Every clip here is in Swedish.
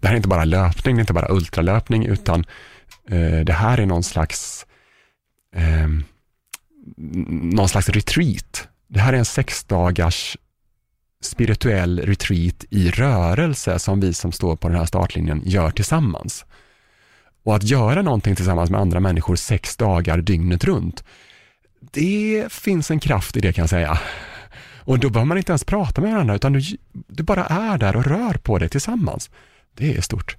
Det här är inte bara löpning, det är inte bara ultralöpning, utan eh, det här är någon slags, eh, någon slags retreat. Det här är en sexdagars spirituell retreat i rörelse som vi som står på den här startlinjen gör tillsammans. Och att göra någonting tillsammans med andra människor sex dagar dygnet runt, det finns en kraft i det kan jag säga. Och då behöver man inte ens prata med varandra, utan du, du bara är där och rör på dig tillsammans. Det är stort.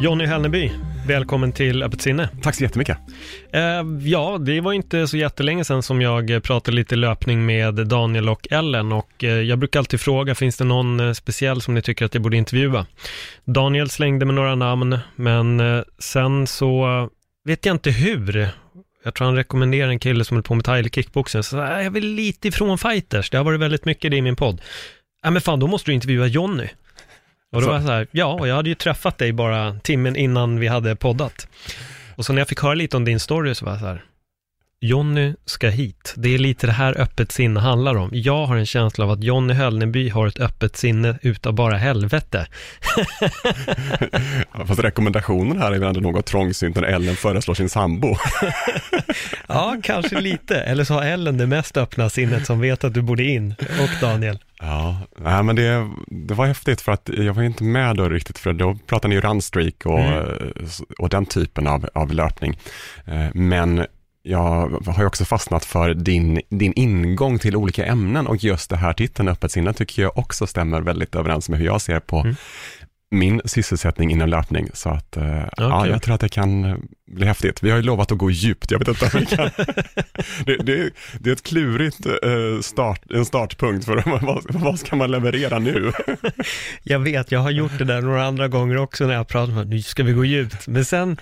Jonny Hellneby, välkommen till Öppet sinne. Tack så jättemycket. Eh, ja, det var inte så jättelänge sedan som jag pratade lite löpning med Daniel och Ellen och eh, jag brukar alltid fråga, finns det någon eh, speciell som ni tycker att jag borde intervjua? Daniel slängde med några namn, men eh, sen så vet jag inte hur. Jag tror han rekommenderar en kille som håller på med thai eller kickboxen, så äh, jag vill lite ifrån fighters, det har varit väldigt mycket det i min podd. Ja, men fan, då måste du intervjua Jonny. Och då var jag så här, ja, och jag hade ju träffat dig bara timmen innan vi hade poddat. Och så när jag fick höra lite om din story så var jag så här, Jonny ska hit. Det är lite det här öppet sinne handlar om. Jag har en känsla av att Jonny Höllneby har ett öppet sinne utav bara helvete. Ja, Fast rekommendationen här är väl ändå något trångsynt när Ellen föreslår sin sambo. Ja, kanske lite. Eller så har Ellen det mest öppna sinnet som vet att du borde in. Och Daniel. Ja, nej, men det, det var häftigt för att jag var inte med då riktigt, för då pratade ni ju runstreak och, och den typen av, av löpning. Eh, Men jag har ju också fastnat för din, din ingång till olika ämnen och just det här titeln Öppet sinne tycker jag också stämmer väldigt överens med hur jag ser på Mm. min sysselsättning inom löpning. Så att, eh, ja, kul. jag tror att det kan bli häftigt. Vi har ju lovat att gå djupt, jag vet inte om vi kan. det, det, det är ett klurigt eh, start, en startpunkt för vad, vad ska man leverera nu? Jag vet, jag har gjort det där några andra gånger också när jag pratat om att nu ska vi gå djupt. Men sen,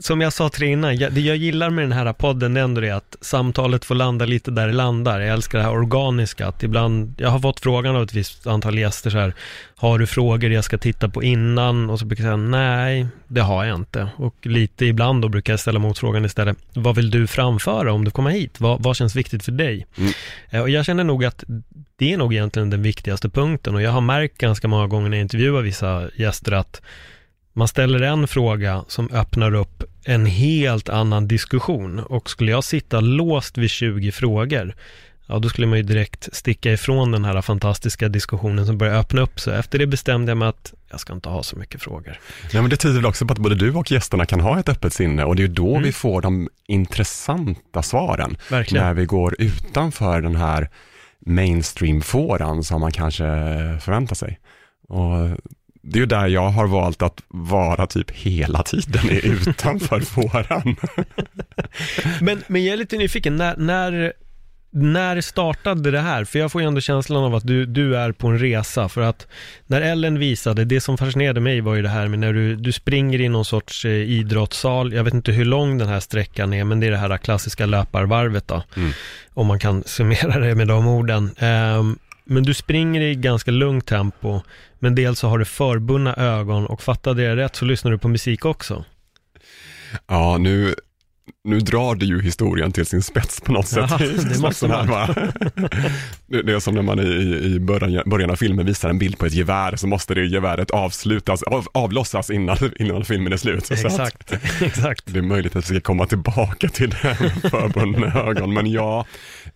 som jag sa till dig innan, jag, det jag gillar med den här podden är ändå det att samtalet får landa lite där det landar. Jag älskar det här organiska, att ibland, jag har fått frågan av ett visst antal gäster så här, har du frågor jag ska titta på innan? Och så brukar jag säga, nej, det har jag inte. Och lite ibland då brukar jag ställa motfrågan istället, vad vill du framföra om du kommer hit? Vad, vad känns viktigt för dig? Mm. Eh, Och jag känner nog att det är nog egentligen den viktigaste punkten och jag har märkt ganska många gånger när jag intervjuar vissa gäster att man ställer en fråga som öppnar upp en helt annan diskussion och skulle jag sitta låst vid 20 frågor ja då skulle man ju direkt sticka ifrån den här fantastiska diskussionen som börjar öppna upp sig. Efter det bestämde jag mig att jag ska inte ha så mycket frågor. Nej, men det tyder väl också på att både du och gästerna kan ha ett öppet sinne och det är ju då Mm. vi får de intressanta svaren. Verkligen. När vi går utanför den här mainstream-fåran som man kanske förväntar sig. Och det är ju där jag har valt att vara typ hela tiden är utanför fåran. Men, men jag är lite nyfiken, när, när, när startade det här? För jag får ju ändå känslan av att du, du är på en resa. För att när Ellen visade, det som fascinerade mig var ju det här med när du, du springer i någon sorts eh, idrottssal. Jag vet inte hur lång den här sträckan är, men det är det här klassiska löparvarvet då. Mm. Om man kan summera det med de orden. Ehm, men du springer i ganska lugnt tempo, men dels så har du förbundna ögon och fattade jag rätt så lyssnar du på musik också. Ja, nu, nu drar det ju historien till sin spets på något sätt. Jaha, Det det måste här, man. va? Det det är som när man i, i början, början av filmen visar en bild på ett gevär, så måste det geväret avslutas, av, avlossas innan, innan filmen är slut. Så att Exakt, exakt. det är möjligt att vi ska komma tillbaka till det här med förbundna ögon. Men ja,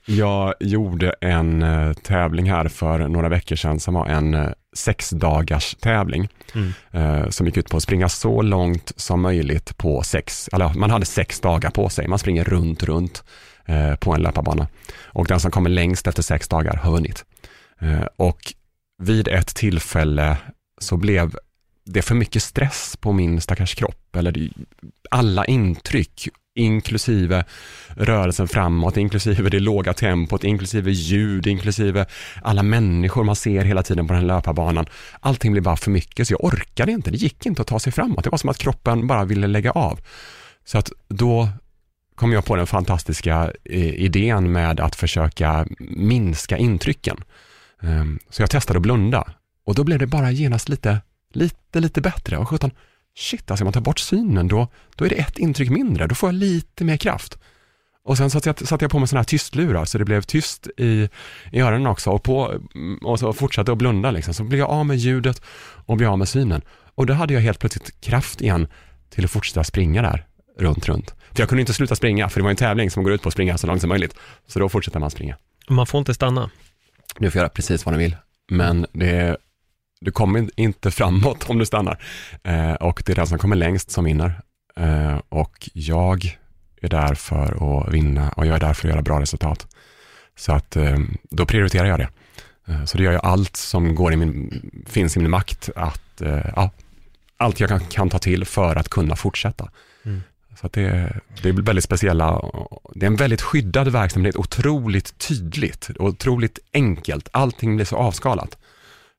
jag gjorde en eh, tävling här för några veckor sedan som var en eh, sex dagars tävling Mm. eh, som gick ut på att springa så långt som möjligt på sex, eller man hade sex dagar på sig. Man springer runt, runt eh, på en löparbana. Och den som kommer längst efter sex dagar har vunnit. Eh, och vid ett tillfälle så blev det för mycket stress på min stackars kropp, eller alla intryck, inklusive rörelsen framåt, inklusive det låga tempot, inklusive ljud, inklusive alla människor man ser hela tiden på den här löparbanan. Allting blev bara för mycket, så jag orkade inte, det gick inte att ta sig framåt. Det var som att kroppen bara ville lägga av. Så att då kom jag på den fantastiska eh, idén med att försöka minska intrycken. Ehm, så jag testade att blunda och då blev det bara genast lite, lite, lite bättre. Och sjutton, shit alltså om man tar bort synen då, då är det ett intryck mindre, då får jag lite mer kraft. Och sen satte jag, satte jag på mig sådana här tystlurar så det blev tyst i, i öronen också och, på, och så fortsatte att blunda liksom. Så blev jag av med ljudet och blev av med synen. Och då hade jag helt plötsligt kraft igen till att fortsätta springa där runt, runt. För jag kunde inte sluta springa, för det var en tävling som går ut på att springa så långt som möjligt. Så då fortsätter man springa. Man får inte stanna. Du får göra precis vad du vill, men det, du kommer inte framåt om du stannar. Eh, och det är den som kommer längst som vinner. Eh, och jag är där för att vinna och jag är där för att göra bra resultat. Så att eh, då prioriterar jag det. Eh, så det gör jag allt som går i min, finns i min makt att, eh, ja, allt jag kan, kan ta till för att kunna fortsätta. Mm. Så att det, det är väldigt speciella, det är en väldigt skyddad verksamhet, otroligt tydligt, otroligt enkelt, allting blir så avskalat.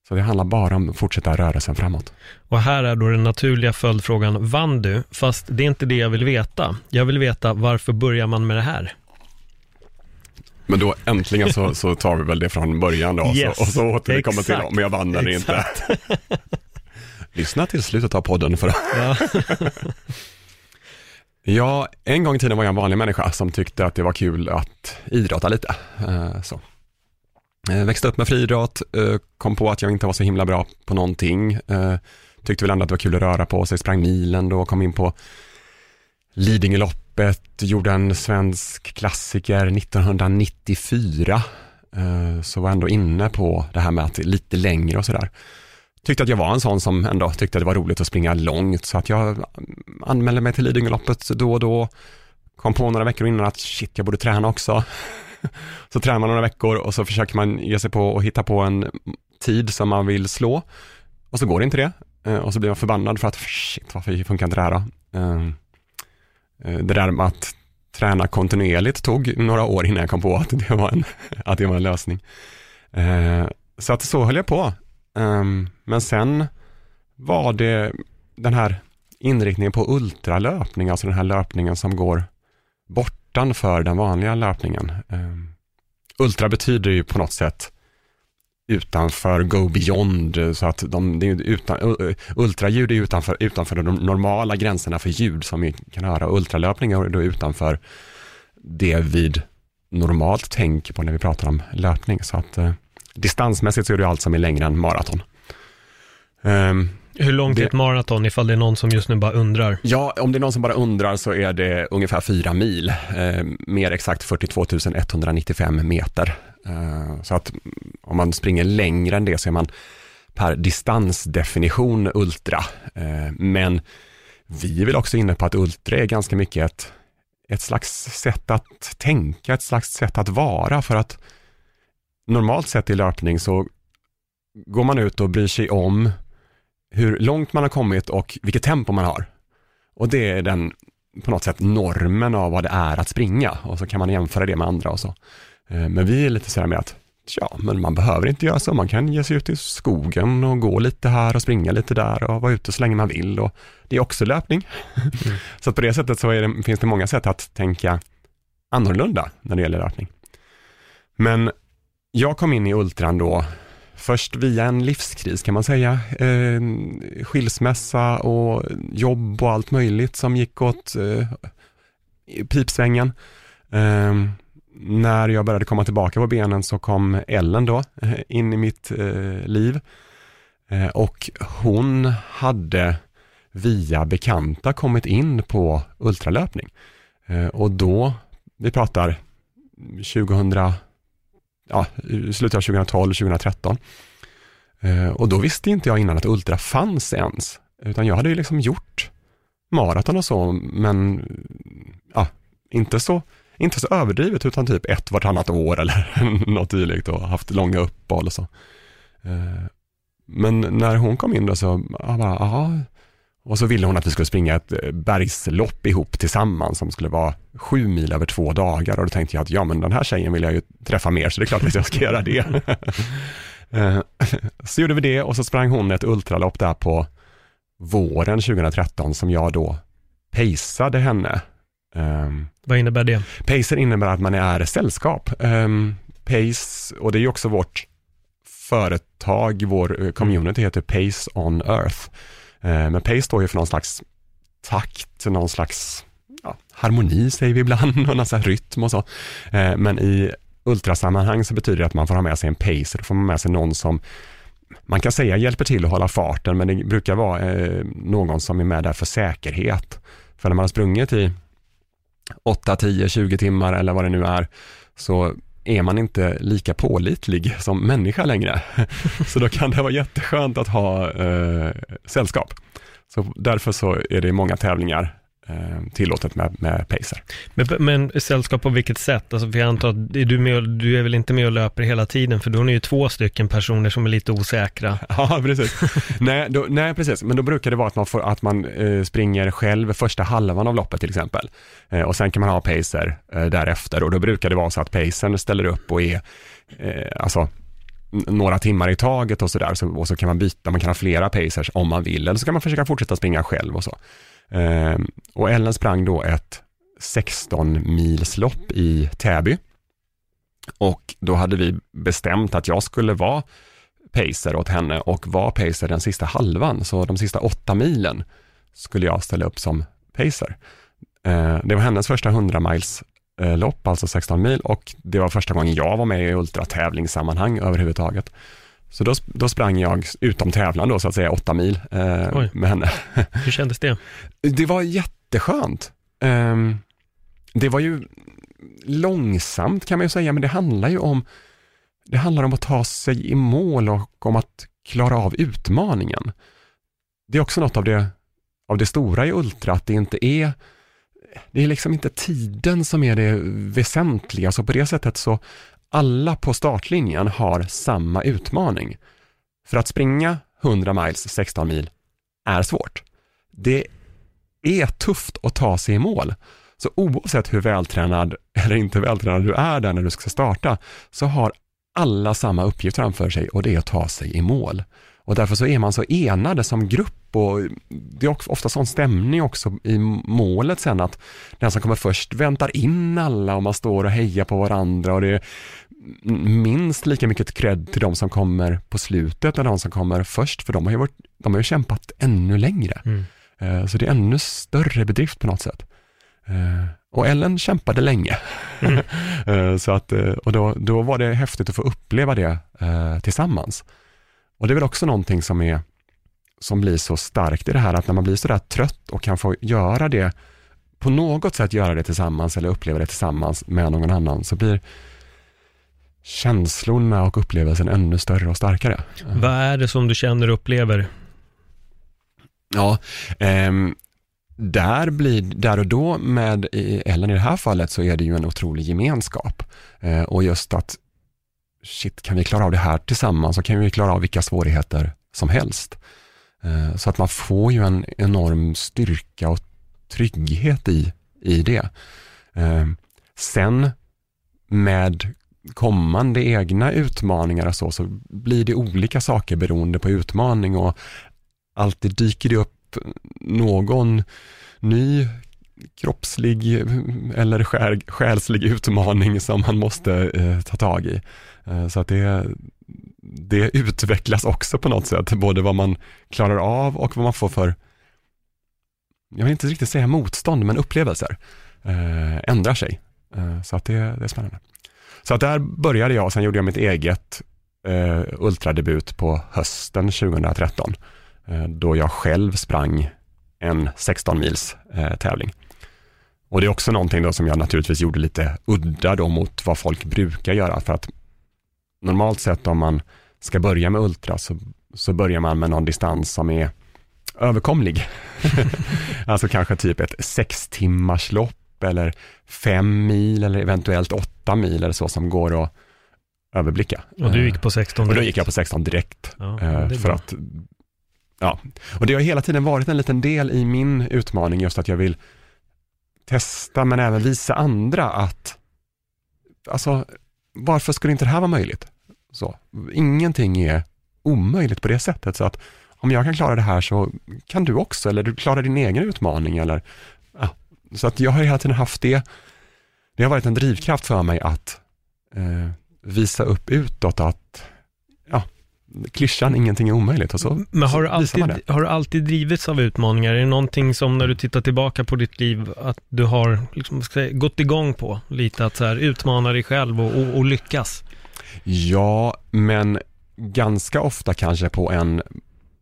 Så det handlar bara om att fortsätta rörelsen framåt. Och här är då den naturliga följdfrågan, vann du? Fast det är inte det jag vill veta. Jag vill veta varför börjar man med det här? Men då äntligen så, så tar vi väl det från början då, Yes, så, och så återkommer till om jag vann eller inte. Lyssna till slutet av podden för att Ja. Ja, en gång i tiden var jag en vanlig människa som tyckte att det var kul att idrotta lite. Eh, Så. Eh, växte upp med friidrott, eh, kom på att jag inte var så himla bra på någonting. Eh, tyckte väl ändå att det var kul att röra på sig, sprang milen då, kom in på Lidingöloppet, gjorde en svensk klassiker 1994. Så var ändå inne på det här med att lite längre och sådär tyckte att jag var en sån som ändå tyckte att det var roligt att springa långt, så att jag mm, anmälde mig till Lidingöloppet då och då. Kom på några veckor innan att shit, jag borde träna också. Så tränar man några veckor och så försöker man ge sig på och hitta på en tid som man vill slå. Och så går det inte det. Eh, och så blir man förbannad för att shit, varför funkar inte det här då? Ehm, eh, det där med att träna kontinuerligt tog några år innan jag kom på att det var en, att det var en lösning. Eh, så att så höll jag på. Ehm, men sen var det den här inriktningen på ultralöpning, alltså den här löpningen som går bort, bortanför den vanliga löpningen. Ehm, ultra betyder ju på något sätt utanför, go beyond, eh, så att de, det är utan, eh, ultraljud är utanför, utanför de normala gränserna för ljud som vi kan höra. Ultralöpning är då utanför det vi normalt tänker på när vi pratar om löpning. Så att eh, distansmässigt så är det allt som är längre än maraton. Ehm, hur långt är Det- ett maraton ifall det är någon som just nu bara undrar? Ja, om det är någon som bara undrar så är det ungefär fyra mil, eh, mer exakt 42 195 meter. Eh, så att om man springer längre än det så är man per distansdefinition ultra. Eh, men vi är väl också inne på att ultra är ganska mycket ett, ett slags sätt att tänka, ett slags sätt att vara för att normalt sett i löpning så går man ut och bryr sig om hur långt man har kommit och vilket tempo man har. Och det är den, på något sätt, normen av vad det är att springa. Och så kan man jämföra det med andra och så. Eh, Men vi är lite sådär med att, ja, men man behöver inte göra så. Man kan ge sig ut i skogen och gå lite här och springa lite där och vara ute så länge man vill. Och det är också löpning. så att på det sättet så det, finns det många sätt att tänka annorlunda när det gäller löpning. Men jag kom in i ultran då först via en livskris kan man säga. Eh, skilsmässa och jobb och allt möjligt som gick åt eh, pipsvängen. Eh, när jag började komma tillbaka på benen så kom Ellen då eh, in i mitt eh, liv. Eh, och hon hade via bekanta kommit in på ultralöpning. Eh, och då, vi pratar 2000 ja, slutet av 2012, 2013. Eh, och då visste inte jag innan att Ultra fanns ens, utan jag hade ju liksom gjort maraton och så, men ja, inte så, inte så överdrivet, utan typ ett vartannat år eller något dylikt och haft långa uppehåll och så. Eh, men när hon kom in då så, jag bara, aha. Och så ville hon att vi skulle springa ett eh, bergslopp ihop tillsammans som skulle vara sju mil över två dagar. Och då tänkte jag att ja, men den här tjejen vill jag ju träffa mer, så det är klart att jag ska göra det. Eh, så gjorde vi det och så sprang hon ett ultralopp där på våren 2013 som jag då paceade henne. Um, Vad innebär det? Pacer innebär att man är sällskap. Um, Pace, och det är ju också vårt företag, vår eh, community heter Pace on Earth. Eh, men Pace står ju för någon slags takt, någon slags ja, harmoni säger vi ibland, någon slags rytm och så. Eh, men i ultrasammanhang så betyder det att man får ha med sig en pacer, då får man med sig någon som man kan säga hjälper till att hålla farten, men det brukar vara eh, någon som är med där för säkerhet. För när man har sprungit i 8, 10, 20 timmar eller vad det nu är, så är man inte lika pålitlig som människa längre. så då kan det vara jätteskönt att ha eh, sällskap. Så därför så är det många tävlingar tillåtet med, med pacer. Men, men sällskap på vilket sätt? Alltså för jag antar att du, med, du är väl inte med och löper hela tiden, för då är ni ju två stycken personer som är lite osäkra. Ja, precis. nej, då, nej, precis. Men då brukar det vara att man, får, att man eh, springer själv första halvan av loppet till exempel. Eh, och sen kan man ha pacer eh, därefter och då brukar det vara så att pacern ställer upp och är, eh, alltså några timmar i taget och sådär. Så, och så kan man byta, man kan ha flera pacers om man vill, eller så kan man försöka fortsätta springa själv och så. Ehm, och Ellen sprang då ett 16 milslopp i Täby. Och då hade vi bestämt att jag skulle vara pacer åt henne och vara pacer den sista halvan, så de sista åtta milen skulle jag ställa upp som pacer. Ehm, det var hennes första 100 miles eh, lopp, alltså 16 mil och det var första gången jag var med i ultratävlingssammanhang överhuvudtaget. Så då, då sprang jag utom tävlan då så att säga åtta mil eh, med henne. Hur kändes det? Det var jätteskönt. Eh, det var ju långsamt kan man ju säga, men det handlar ju om det handlar om att ta sig i mål och om att klara av utmaningen. Det är också något av det, av det stora i Ultra, att det inte är det är liksom inte tiden som är det väsentliga, så på det sättet så alla på startlinjen har samma utmaning. För att springa 100 miles, 16 mil, är svårt. Det är tufft att ta sig i mål. Så oavsett hur vältränad eller inte vältränad du är där när du ska starta, så har alla samma uppgift framför sig och det är att ta sig i mål. Och därför så är man så enade som grupp och det är ofta sån stämning också i målet sen att den som kommer först väntar in alla och man står och hejar på varandra och det är minst lika mycket cred till de som kommer på slutet än de som kommer först för de har ju, varit, de har ju kämpat ännu längre. Mm. Eh, så det är ännu större bedrift på något sätt. Eh, och Ellen kämpade länge. Mm. Eh, så att, och då, då var det häftigt att få uppleva det tillsammans. Och det är väl också någonting som, är, som blir så starkt i det här, att när man blir sådär trött och kan få göra det, på något sätt göra det tillsammans eller uppleva det tillsammans med någon annan, så blir känslorna och upplevelsen ännu större och starkare. Vad är det som du känner och upplever? Ja, eh, där, blir, där och då med Ellen i det här fallet så är det ju en otrolig gemenskap. Eh, och just att shit, kan vi klara av det här tillsammans så kan vi klara av vilka svårigheter som helst. Eh, så att man får ju en enorm styrka och trygghet i, i det. Eh, sen med kommande egna utmaningar och så, så blir det olika saker beroende på utmaning och alltid dyker det upp någon ny kroppslig eller själslig utmaning som man måste eh, ta tag i. Eh, så att det, det utvecklas också på något sätt, både vad man klarar av och vad man får för, jag vill inte riktigt säga motstånd, men upplevelser eh, ändrar sig. Eh, så att det, det, är spännande. Så att där började jag, sen gjorde jag mitt eget eh, ultradebut på hösten 2013, eh, då jag själv sprang en 16 mils eh, tävling. Och det är också någonting då som jag naturligtvis gjorde lite udda då mot vad folk brukar göra, för att normalt sett om man ska börja med ultra så, så börjar man med någon distans som är överkomlig. alltså kanske typ ett sex timmars lopp eller fem mil eller eventuellt åtta mil eller så som går att överblicka. Och du gick på 16 Och då gick jag på 16 direkt. Ja, Eh, för att, ja. Och det har hela tiden varit en liten del i min utmaning, just att jag vill testa, men även visa andra att, alltså, varför skulle inte det här vara möjligt? Så, ingenting är omöjligt på det sättet, så att om jag kan klara det här så kan du också, eller du klarar din egen utmaning, eller, ja. Så att jag har hela tiden haft det, det har varit en drivkraft för mig att eh, visa upp utåt att, ja, klyschan ingenting är omöjligt och så, Men har du, alltid, har du alltid drivits av utmaningar? Är det någonting som när du tittar tillbaka på ditt liv, att du har liksom, säga, gått igång på? Lite att så här, utmana dig själv och, och, och lyckas? Ja, men ganska ofta kanske på en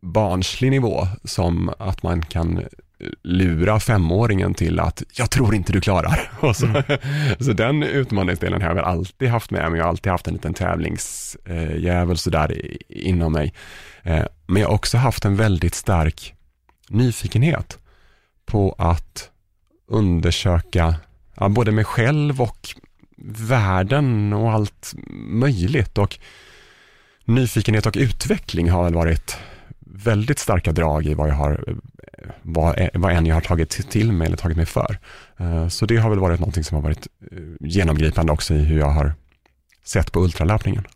barnslig nivå som att man kan lura femåringen till att jag tror inte du klarar. Så, så den utmaningsdelen har jag väl alltid haft med mig. Jag har alltid haft en liten tävlingsdjävul sådär inom mig. Eh, Men jag har också haft en väldigt stark nyfikenhet på att undersöka ja, både mig själv och världen och allt möjligt. Och nyfikenhet och utveckling har väl varit väldigt starka drag i vad jag har, vad, vad än jag har tagit till mig eller tagit mig för. Eh, Så det har väl varit någonting som har varit eh, genomgripande också i hur jag har sett på ultralöpningen.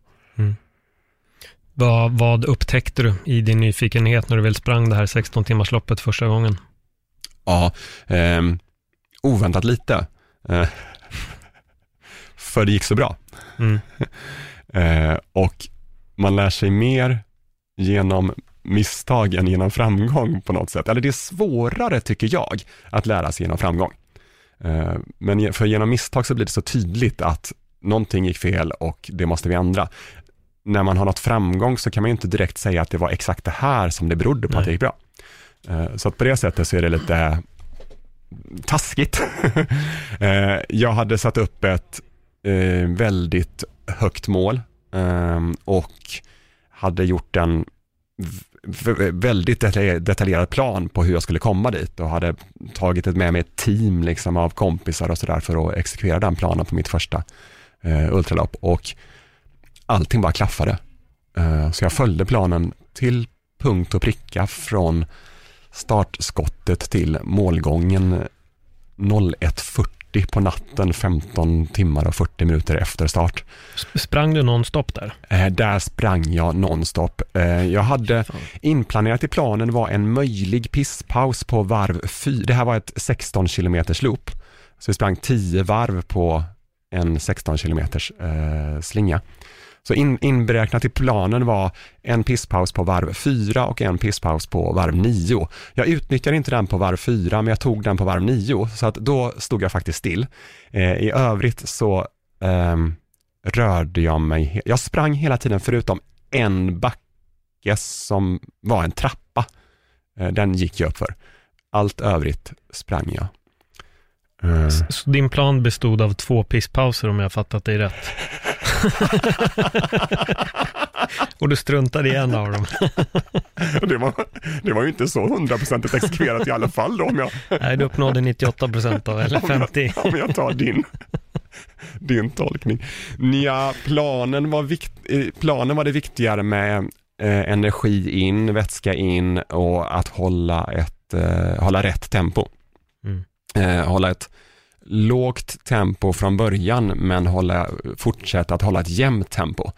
Vad, vad upptäckte du i din nyfikenhet när du väl sprang det här 16 timmars loppet första gången? Ja, ehm, oväntat lite. Eh, för det gick så bra. Mm. Eh, och man lär sig mer genom misstag än genom framgång på något sätt. Eller det är svårare tycker jag att lära sig genom framgång. Eh, men för genom misstag så blir det så tydligt att någonting gick fel och det måste vi ändra. När man har nått framgång så kan man ju inte direkt säga att det var exakt det här som det berodde på Nej. att det gick bra. Eh, Så att på det sättet så är det lite taskigt. Eh, Jag hade satt upp ett eh, väldigt högt mål eh, och hade gjort en väldigt detaljerad plan på hur jag skulle komma dit och hade tagit med mig ett team liksom av kompisar och sådär för att exekvera den planen på mitt första eh, ultralopp och allting bara klaffade. Eh, så jag följde planen till punkt och pricka från startskottet till målgången 01.40 på natten 15 timmar och 40 minuter efter start. Sp- Sprang du nonstop där? Eh, där sprang jag nonstop. Eh, jag hade inplanerat i planen var en möjlig pisspaus på varv 4. Det här var ett 16 km loop. Så vi sprang 10 varv på en 16 km eh, slinga. Så in, inberäknat i planen var en pisspaus på varv 4 och en pisspaus på varv 9. Jag utnyttjade inte den på varv 4 men jag tog den på varv 9 så att då stod jag faktiskt still. Eh, I övrigt så ehm, rörde jag mig, jag sprang hela tiden förutom en backe som var en trappa. Eh, Den gick jag upp för. Allt övrigt sprang jag. Eh, Så din plan bestod av två pisspauser om jag fattat dig rätt? och du struntade i en av dem? det, var, det var ju inte så hundraprocentigt exekverat i alla fall då om jag, Nej, du uppnådde 98 procent av, eller 50. om jag tar din, din tolkning. Ja, planen var, vikt, eh, planen var det viktigare med eh, energi in, vätska in och att hålla, ett, eh, hålla rätt tempo. Mm. Eh, hålla ett lågt tempo från början men hålla, fortsätta att hålla ett jämnt tempo.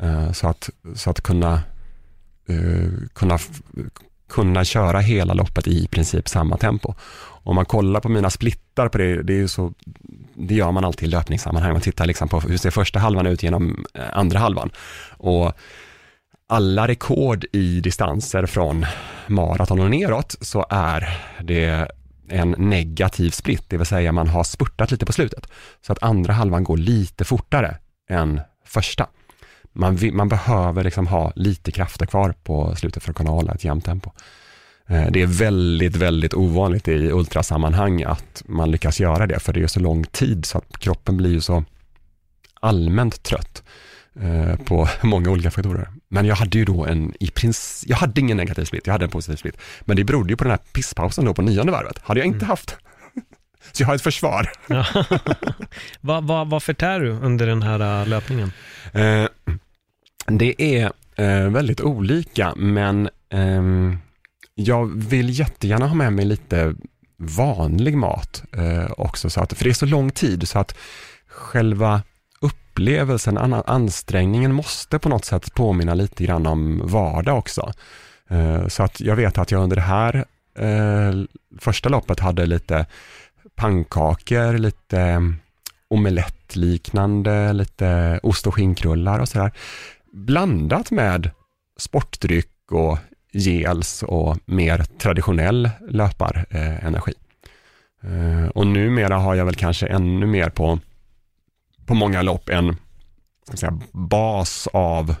Eh, så, att, så att kunna, eh, kunna, kunna köra hela loppet i princip samma tempo. Om man kollar på mina splittar på det, det är så, det gör man alltid i löpningssammanhang. Man tittar liksom på hur ser första halvan ut genom eh, andra halvan. Och alla rekord i distanser från maraton och neråt så är det en negativ split, det vill säga man har spurtat lite på slutet. Så att andra halvan går lite fortare än första. Man, man behöver liksom ha lite krafter kvar på slutet för att kunna hålla ett jämnt tempo. Eh, det är väldigt, väldigt ovanligt i ultrasammanhang att man lyckas göra det, för det är så lång tid så att kroppen blir ju så allmänt trött eh, på många olika faktorer. Men jag hade ju då en, i princip, jag hade ingen negativ split, jag hade en positiv split. Men det berodde ju på den här pisspausen då på nionde varvet. Hade jag inte haft Så jag har ett försvar. Ja. vad, vad, vad förtär du under den här äh, löpningen? Eh, det är eh, väldigt olika, men ehm, jag vill jättegärna ha med mig lite vanlig mat eh, också, så att, för det är så lång tid så att själva upplevelsen, ansträngningen måste på något sätt påminna lite grann om vardag också. Eh, så att jag vet att jag under det här eh, första loppet hade lite pannkakor, lite mm, omelettliknande, lite ost och skinkrullar och sådär. Blandat med sportdryck och gels och mer traditionell löparenergi. Eh, och numera har jag väl kanske ännu mer på, på många lopp en ska säga, bas av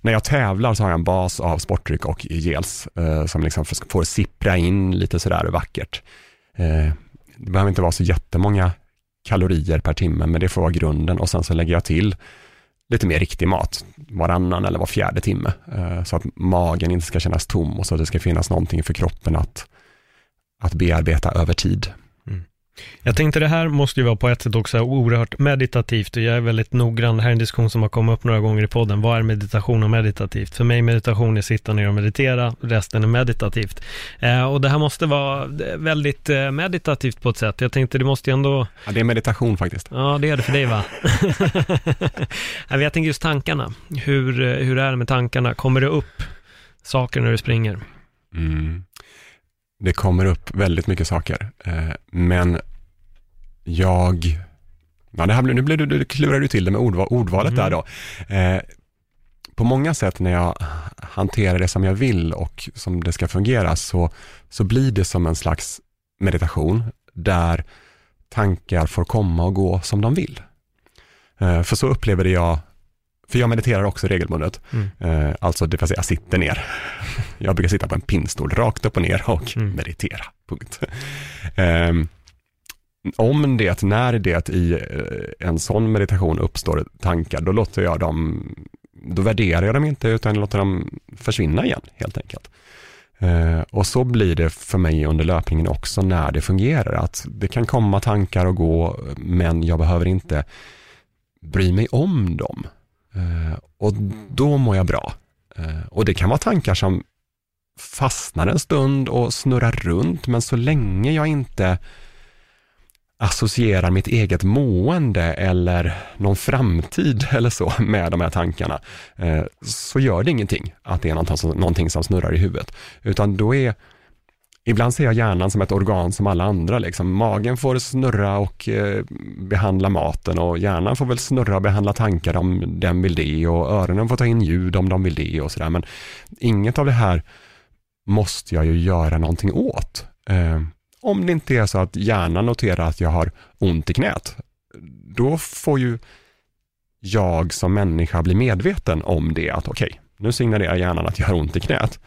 när jag tävlar så har jag en bas av sportdryck och gels eh, som liksom får sippra in lite sådär vackert. Eh, det behöver inte vara så jättemånga kalorier per timme, men det får vara grunden och sen så lägger jag till lite mer riktig mat varannan eller var fjärde timme. Eh, så att magen inte ska kännas tom och så att det ska finnas någonting för kroppen att, att bearbeta över tid. Jag tänkte det här måste ju vara på ett sätt också oerhört meditativt och jag är väldigt noggrann. Det här är en diskussion som har kommit upp några gånger i podden. Vad är meditation och meditativt? För mig meditation är sitta ner och meditera, resten är meditativt. Eh, och det här måste vara väldigt eh, meditativt på ett sätt. Jag tänkte det måste ju ändå... Ja, det är meditation faktiskt. Ja, det är det för dig va? jag tänker just tankarna. Hur, eh, hur är det med tankarna? Kommer det upp saker när du springer? Mm det kommer upp väldigt mycket saker. Eh, men jag, ja, det här, nu blir du, du klurar du till det med ordval, ordvalet mm. där då. Eh, på många sätt när jag hanterar det som jag vill och som det ska fungera så, så blir det som en slags meditation där tankar får komma och gå som de vill. Eh, för så upplever jag för jag mediterar också regelbundet. Mm. Eh, alltså det vill säga jag sitter ner. Jag brukar sitta på en pinnstol rakt upp och ner och mm. meditera. Punkt. Eh, om det, när det i eh, en sån meditation uppstår tankar, då låter jag dem, då värderar jag dem inte utan låter dem försvinna igen helt enkelt. Eh, och så blir det för mig under löpningen också när det fungerar, att det kan komma tankar och gå, men jag behöver inte bry mig om dem. Eh, och då mår jag bra. Eh, och det kan vara tankar som fastnar en stund och snurrar runt, men så länge jag inte associerar mitt eget mående eller någon framtid eller så med de här tankarna, eh, så gör det ingenting att det är någonting som, någonting som snurrar i huvudet. Utan då är Ibland ser jag hjärnan som ett organ som alla andra. Liksom. Magen får snurra och eh, behandla maten och hjärnan får väl snurra och behandla tankar om den vill det och öronen får ta in ljud om de vill det och sådär. Men inget av det här måste jag ju göra någonting åt. Eh, om det inte är så att hjärnan noterar att jag har ont i knät, då får ju jag som människa bli medveten om det, att okej, okay, nu signalerar hjärnan att jag har ont i knät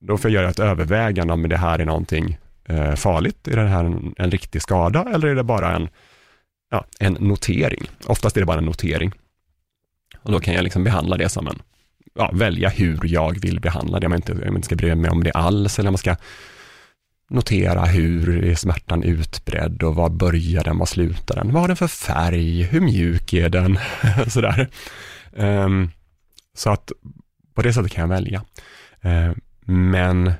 då får jag göra ett övervägande om det här är någonting eh, farligt. Är det här en, en riktig skada eller är det bara en, ja, en notering? Oftast är det bara en notering. Och då kan jag liksom behandla det som en, ja, välja hur jag vill behandla det. Om jag inte, om jag inte ska bry mig om det alls eller om jag ska notera hur är smärtan utbredd och var börjar den, var slutar den, vad har den för färg, hur mjuk är den, sådär. Um, så att på det sättet kan jag välja. Uh, men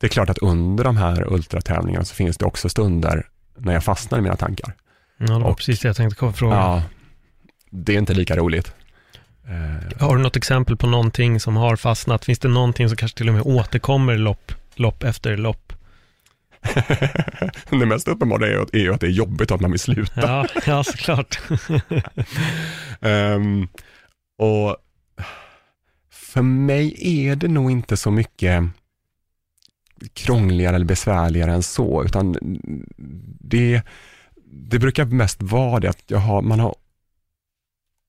det är klart att under de här ultratävlingarna så finns det också stunder när jag fastnar i mina tankar. Ja, det var och, precis det jag tänkte fråga. Ja, det är inte lika roligt. Eh, har du något exempel på någonting som har fastnat? Finns det någonting som kanske till och med återkommer lopp, lopp efter lopp? det mest uppenbara är, ju att det är jobbigt att man vill sluta. ja, ja såklart. um, och för mig är det nog inte så mycket krångligare eller besvärligare än så, utan det, det brukar mest vara det att jag har, man har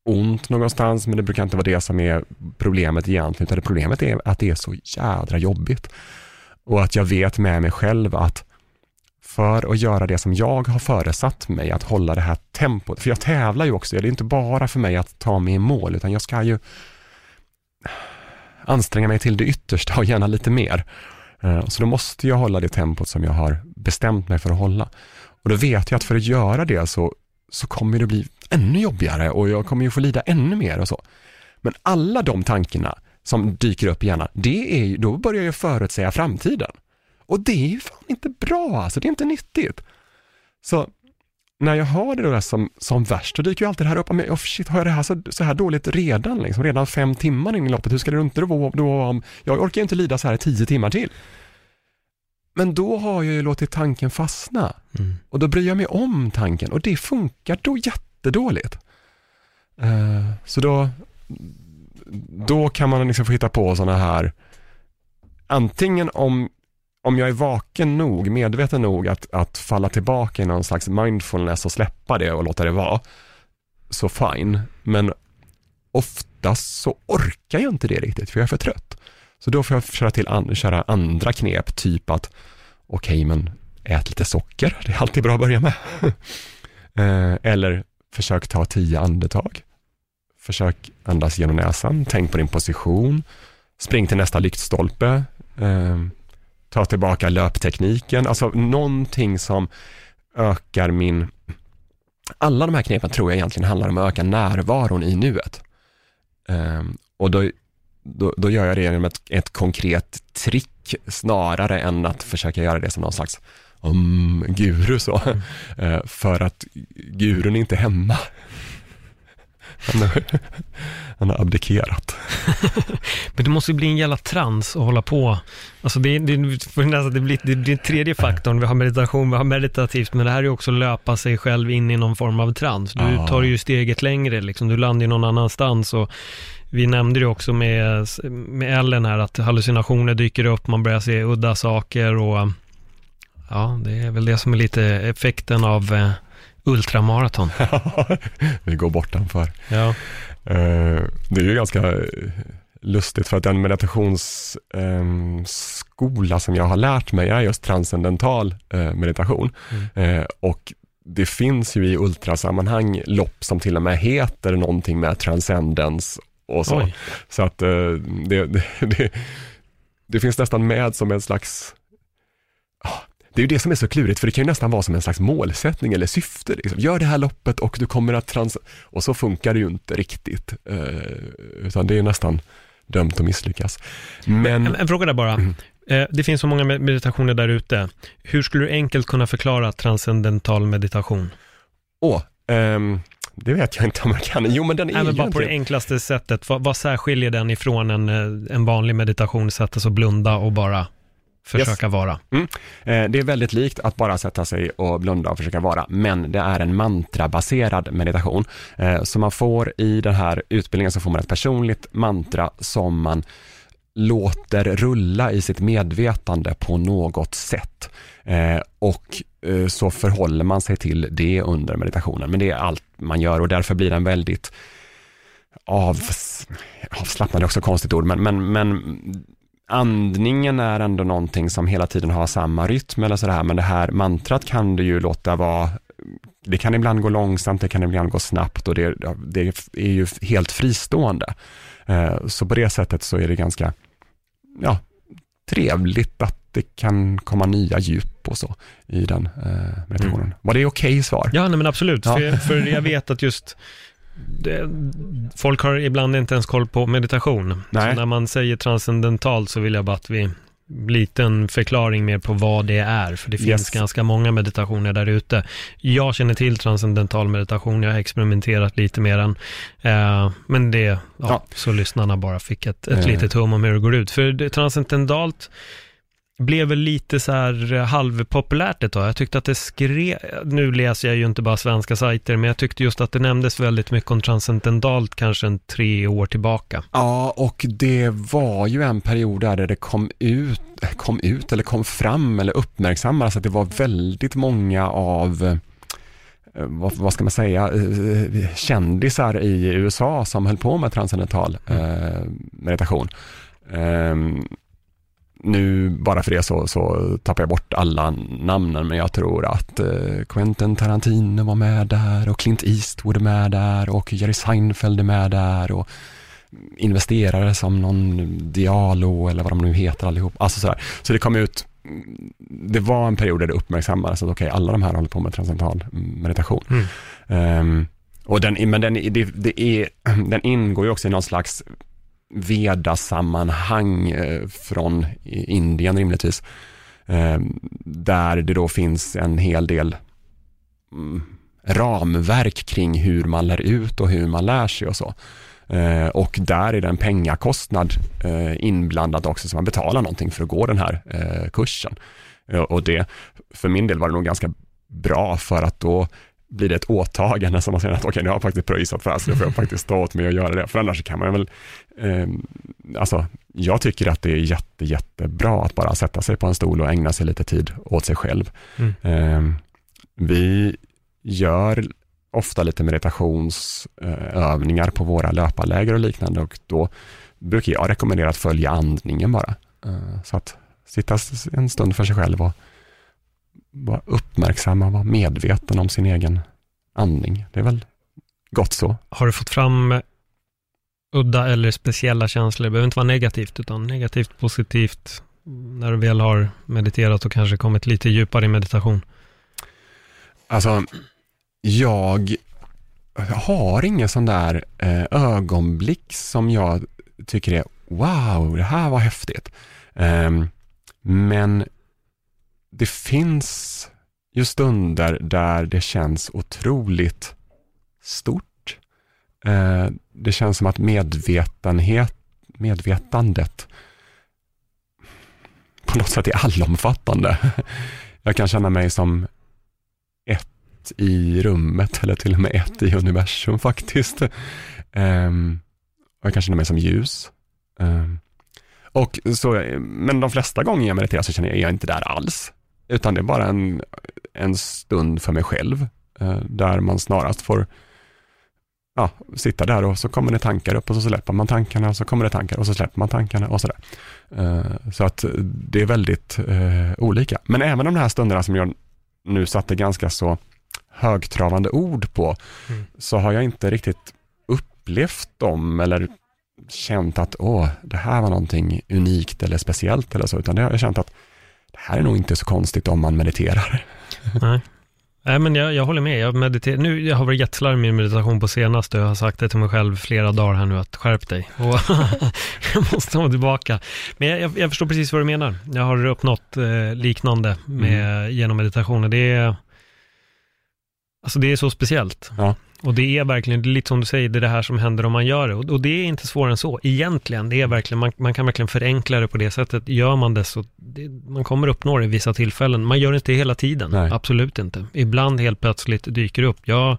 ont någonstans, men det brukar inte vara det som är problemet egentligen, utan det problemet är att det är så jädra jobbigt. Och att jag vet med mig själv att för att göra det som jag har föresatt mig, att hålla det här tempot, för jag tävlar ju också, det är inte bara för mig att ta mig i mål, utan jag ska ju anstränga mig till det yttersta och gärna lite mer. Eh, så då måste jag hålla det tempot som jag har bestämt mig för att hålla. Och då vet jag att för att göra det så, så kommer det bli ännu jobbigare och jag kommer ju få lida ännu mer och så. Men alla de tankarna som dyker upp i hjärnan, det är, då börjar jag förutsäga framtiden. Och det är ju fan inte bra alltså, det är inte nyttigt. Så när jag har det då som, som värst, då dyker ju alltid det här upp, men oh shit, har jag det här så, så här dåligt redan, liksom, redan fem timmar in i loppet, hur ska det inte då, då om, jag orkar ju inte lida så här tio timmar till. Men då har jag ju låtit tanken fastna mm. och då bryr jag mig om tanken och det funkar då jättedåligt. Uh, så då, då kan man liksom få hitta på sådana här, antingen om om jag är vaken nog, medveten nog att, att falla tillbaka i någon slags mindfulness och släppa det och låta det vara, så fine. Men oftast så orkar jag inte det riktigt, för jag är för trött. Så då får jag köra, till an, köra andra knep, typ att okej, okay, men ät lite socker, det är alltid bra att börja med. Eh, eller försök ta tio andetag. Försök andas genom näsan, tänk på din position, spring till nästa lyktstolpe, eh, ta tillbaka löptekniken, alltså någonting som ökar min... Alla de här knepen tror jag egentligen handlar om att öka närvaron i nuet. Um, och då, då, då, gör jag det genom ett, ett konkret trick snarare än att försöka göra det som någon slags um, guru så. Mm. Uh, för att gurun är inte hemma. Han, är, han har abdikerat. Men det måste ju bli en jävla trans att hålla på. Alltså det, det, det, blir, det blir tredje faktorn. Vi har meditation, vi har meditativt, men det här är också att löpa sig själv in i någon form av trans. Du tar ju steget längre, liksom. du landar ju någon annanstans. Och vi nämnde det också med, med Ellen här, att hallucinationer dyker upp, man börjar se udda saker och ja, det är väl det som är lite effekten av eh, ultramaraton. vi går bortanför. Ja. Eh, det är ju ganska lustigt för att den meditationsskola som jag har lärt mig är just transcendental eh, meditation. Mm. Eh, och det finns ju i ultrasammanhang lopp som till och med heter någonting med transcendens och så. Oj. Så att det, det, det, det, finns nästan med som en slags det är ju det som är så klurigt, för det kan ju nästan vara som en slags målsättning eller syfte. Liksom. Gör det här loppet och du kommer att trans... Och så funkar det ju inte riktigt, eh, utan det är nästan dömt att misslyckas. Men... En, en fråga där bara. Mm. Eh, det finns så många meditationer där ute. Hur skulle du enkelt kunna förklara transcendental meditation? Åh, oh. Det vet jag inte om jag kan. Jo, men den är Nej, men bara på det enklaste sättet. Vad, vad särskiljer den ifrån en, eh, en vanlig meditation, sätta sig och blunda och bara försöka yes. vara. Mm. Eh, det är väldigt likt att bara sätta sig och blunda och försöka vara, men det är en mantrabaserad meditation. Eh, så man får i den här utbildningen så får man ett personligt mantra som man låter rulla i sitt medvetande på något sätt. Eh, och så förhåller man sig till det under meditationen, men det är allt man gör och därför blir den väldigt av, avslappnad är också ett konstigt ord, men, men, men andningen är ändå någonting som hela tiden har samma rytm eller sådär, men det här mantrat kan du ju låta vara det kan ibland gå långsamt, det kan ibland gå snabbt och det, det är ju helt fristående. Eh, så på det sättet så är det ganska ja, trevligt att det kan komma nya djup och så i den eh, meditationen. Mm. Var det okej okay svar? Ja, nej, men absolut. Ja. För, för jag vet att just det, folk har ibland inte ens koll på meditation. Nej. Så när man säger transcendental så vill jag bara att vi liten förklaring mer på vad det är, för det finns yes. ganska många meditationer där ute. Jag känner till transcendental meditation, jag har experimenterat lite med den, eh, men det, ja, ja. så lyssnarna bara fick ett, ett eh. litet hum om hur det går ut. För det, transcendentalt blev väl lite så här eh, halvpopulärt ett tag. Jag tyckte att det skrev, nu läser jag ju inte bara svenska sajter, men jag tyckte just att det nämndes väldigt mycket om transcendentalt kanske en tre år tillbaka. Ja, och det var ju en period där det kom ut, kom ut eller kom fram eller uppmärksammades att det var väldigt många av eh, vad, vad, ska man säga, eh, kändisar i USA som höll på med transcendental eh, meditation. Um, nu, bara för det så, så tappar jag bort alla namnen, men jag tror att eh, Quentin Tarantino var med där och Clint Eastwood är med där och Jerry Seinfeld är med där och investerare som någon Dialo eller vad de nu heter allihop. Alltså sådär. Så det kom ut det var en period där det uppmärksammades att okej, alla de här håller på med transcendental meditation. Mm. Ehm, och den, men den, det, det är, den ingår ju också i någon slags Veda-sammanhang eh, från Indien rimligtvis. Eh, där det då finns en hel del mm, ramverk kring hur man lär ut och hur man lär sig och så. Eh, och där är det en pengakostnad inblandad också, så man betalar någonting för att gå den här kursen. Och det, för min del var det nog ganska bra för att då blir det ett åtagande som man säger att okej, okay, nu har jag faktiskt pröjsat för det här, så nu får jag faktiskt stå åt mig och göra det. För annars kan man väl, eh, alltså jag tycker att det är jätte, jättebra att bara sätta sig på en stol och ägna sig lite tid åt sig själv. Mm. Eh, vi gör ofta lite meditationsövningar på våra löparläger och liknande och då brukar jag rekommendera att följa andningen bara. Så att sitta en stund för sig själv och vara uppmärksam och vara medveten om sin egen andning. Det är väl gott så. Har du fått fram udda eller speciella känslor? Det behöver inte vara negativt, utan negativt, positivt, när du väl har mediterat och kanske kommit lite djupare i meditation? Alltså, jag har ingen sån där eh, ögonblick som jag tycker är wow, det här var häftigt. Eh, men det finns ju stunder där det känns otroligt stort. Eh, det känns som att medvetenhet, medvetandet på något sätt är allomfattande. Jag kan känna mig som ett i rummet eller till och med ett i universum faktiskt. Ehm, och jag kan känna mig som ljus. Ehm, och så, men de flesta gånger jag mediterar så känner jag, jag är inte där alls. Utan det är bara en, en stund för mig själv, uh, där man snarast får ja, sitta där och så kommer det tankar upp och så släpper man tankarna så kommer det tankar och så släpper man tankarna och sådär. Uh, så att det är väldigt uh, olika. Men även de här stunderna som jag nu satte ganska så högtravande ord på, mm. så har jag inte riktigt upplevt dem eller känt att åh, det här var någonting unikt eller speciellt eller så, utan det har jag känt att det här är nog inte så konstigt om man mediterar. Nej. Nej, men jag, jag håller med. Jag, mediter- nu, jag har varit jätteslarvig i min meditation på senaste. Jag har sagt det till mig själv flera dagar här nu, att skärp dig. Och jag måste nå tillbaka. Men jag, jag, jag, förstår precis vad du menar. Jag har uppnått eh, liknande med, mm. genom meditationen. Det är, Alltså det är så speciellt. Ja. Och det är verkligen, lite som du säger, det är det här som händer om man gör det. Och, och det är inte svårare än så, egentligen. Det är verkligen, man, man kan verkligen förenkla det på det sättet. Gör man det så, det, man kommer uppnå det i vissa tillfällen. Man gör det inte hela tiden, Nej. absolut inte. Ibland helt plötsligt dyker det upp. Jag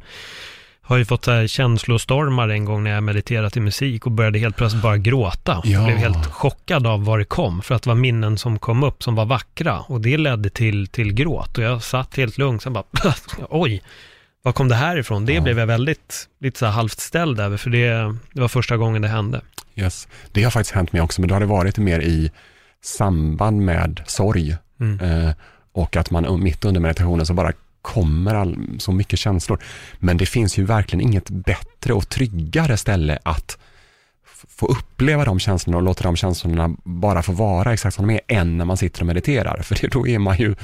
har ju fått så här känslostormar en gång när jag mediterat i musik och började helt plötsligt bara gråta. Ja. blev helt chockad av var det kom, för att det var minnen som kom upp som var vackra. Och det ledde till, till gråt. Och jag satt helt lugn, sen bara, oj, var kom det här ifrån? Det ja. blev jag väldigt, lite så halvt ställd över, för det, det var första gången det hände. Yes, det har faktiskt hänt mig också, men då har det varit mer i samband med sorg. Mm. Eh, och att man mitt under meditationen så bara kommer all, så mycket känslor. Men det finns ju verkligen inget bättre och tryggare ställe att få uppleva de känslorna och låta de känslorna bara få vara exakt som de är, än när man sitter och mediterar. För då är man ju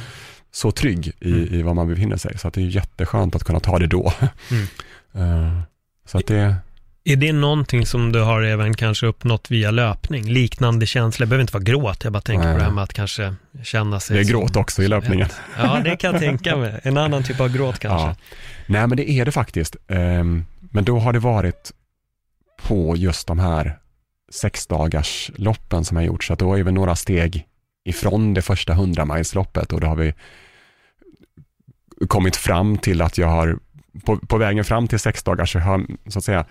så trygg i, mm. i var man befinner sig. Så att det är jätteskönt att kunna ta det då. Mm. Uh, så att det... Är det någonting som du har även kanske uppnått via löpning? Liknande känslor, det behöver inte vara gråt, jag bara tänker Nej. på det här med att kanske känna sig... Det är gråt också i löpningen. Ja, det kan jag tänka mig. En annan typ av gråt kanske. Ja. Nej, men det är det faktiskt. Um, men då har det varit på just de här sexdagars loppen som jag gjort, så att då är vi några steg ifrån det första 100 loppet och då har vi kommit fram till att jag har, på, på vägen fram till sex dagar så har så att säga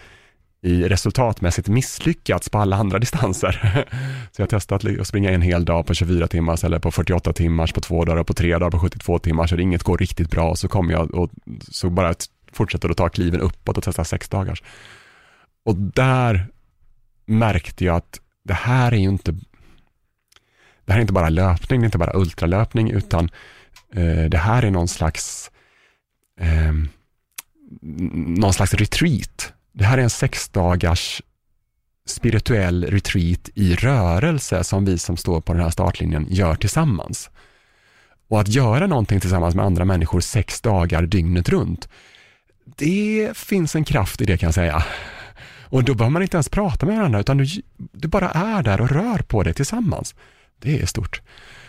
i resultatmässigt misslyckats på alla andra distanser. Så jag har testat att springa en hel dag på 24 timmar eller på 48 timmar på två dagar och på tre dagar på 72 timmar så det inget går riktigt bra så kommer jag och så bara fortsätter att ta kliven uppåt och testa sex dagars. Och där märkte jag att det här är ju inte det här är inte bara löpning, det är inte bara ultralöpning utan eh, det här är någon slags eh, någon slags retreat. Det här är en sexdagars spirituell retreat i rörelse som vi som står på den här startlinjen gör tillsammans. Och att göra någonting tillsammans med andra människor sex dagar dygnet runt, det finns en kraft i det kan jag säga. Och då behöver man inte ens prata med varandra, utan du, du bara är där och rör på dig tillsammans. Det är stort.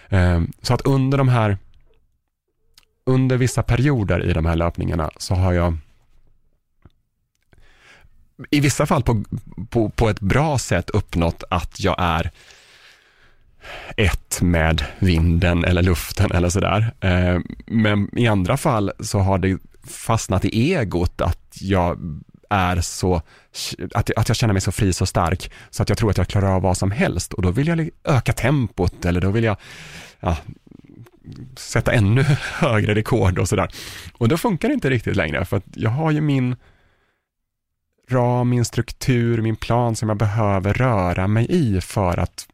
Ehm, så att under de här, under vissa perioder i de här löpningarna så har jag i vissa fall på, på, på ett bra sätt uppnått att jag är ett med vinden eller luften eller sådär. Eh, men i andra fall så har det fastnat i egot att jag är så, att, att jag känner mig så fri, så stark, så att jag tror att jag klarar av vad som helst och då vill jag öka tempot eller då vill jag ja, sätta ännu högre rekord och sådär. Och då funkar det inte riktigt längre, för att jag har ju min ram, min struktur, min plan som jag behöver röra mig i för att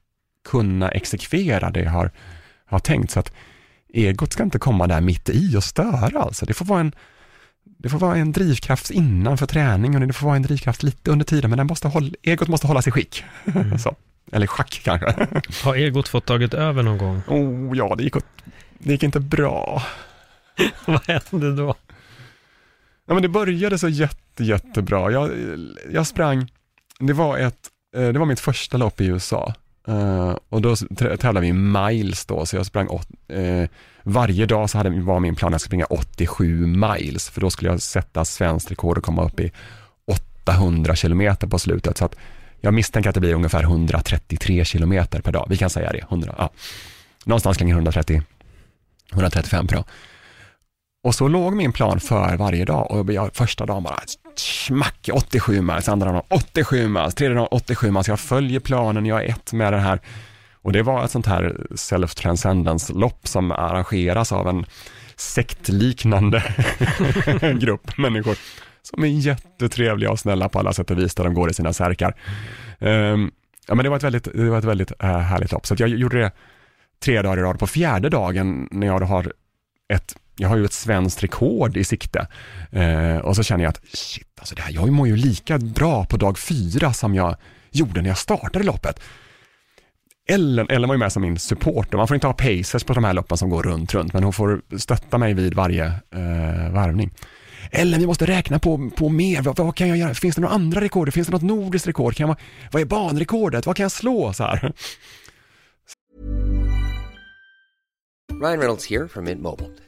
kunna exekvera det jag har, har tänkt. Så att egot ska inte komma där mitt i och störa alltså. Det får vara en det får vara en drivkraft innan för träningen och det får vara en drivkraft lite under tiden, men den måste hålla, egot måste hållas i skick. Mm. Så. Eller schack kanske. Har egot fått tagit över någon gång? Oh ja, det gick, det gick inte bra. Vad hände då? Ja, men det började så jätte, jättebra. Jag, jag sprang, det var, ett, eh, det var mitt första lopp i USA. Uh, och då tävlade vi i miles då, så jag sprang åt, uh, varje dag så hade, var min plan att springa 87 miles, för då skulle jag sätta svenskt rekord och komma upp i 800 kilometer på slutet. Så att jag misstänker att det blir ungefär 133 kilometer per dag. Vi kan säga det, 100, ja. någonstans kring 130, 135 per dag. Och så låg min plan för varje dag och jag, första dagen bara smack 87 miles, andra dagen 87 miles, tredje dagen 87 miles. Jag följer planen, jag är ett med den här och det var ett sånt här self-transcendence-lopp som arrangeras av en sektliknande grupp människor som är jättetrevliga och snälla på alla sätt och vis där de går i sina särkar. Um, ja, men det var ett väldigt, det var ett väldigt uh, härligt lopp, så jag gjorde det tre dagar i rad. På fjärde dagen när jag har ett jag har ju ett svenskt rekord i sikte Eh, och så känner jag att shit, alltså det här, jag mår ju lika bra på dag fyra som jag gjorde när jag startade loppet. Ellen, Ellen var ju med som min supporter. Man får inte ha pacers på de här loppen som går runt, runt, men hon får stötta mig vid varje eh, varvning. Ellen, vi måste räkna på, på mer. Vad, vad, kan jag göra? Finns det några andra rekord? Finns det något nordiskt rekord? Kan jag, vad är banrekordet? Vad kan jag slå? Så här. Ryan Reynolds här från Mint Mobile.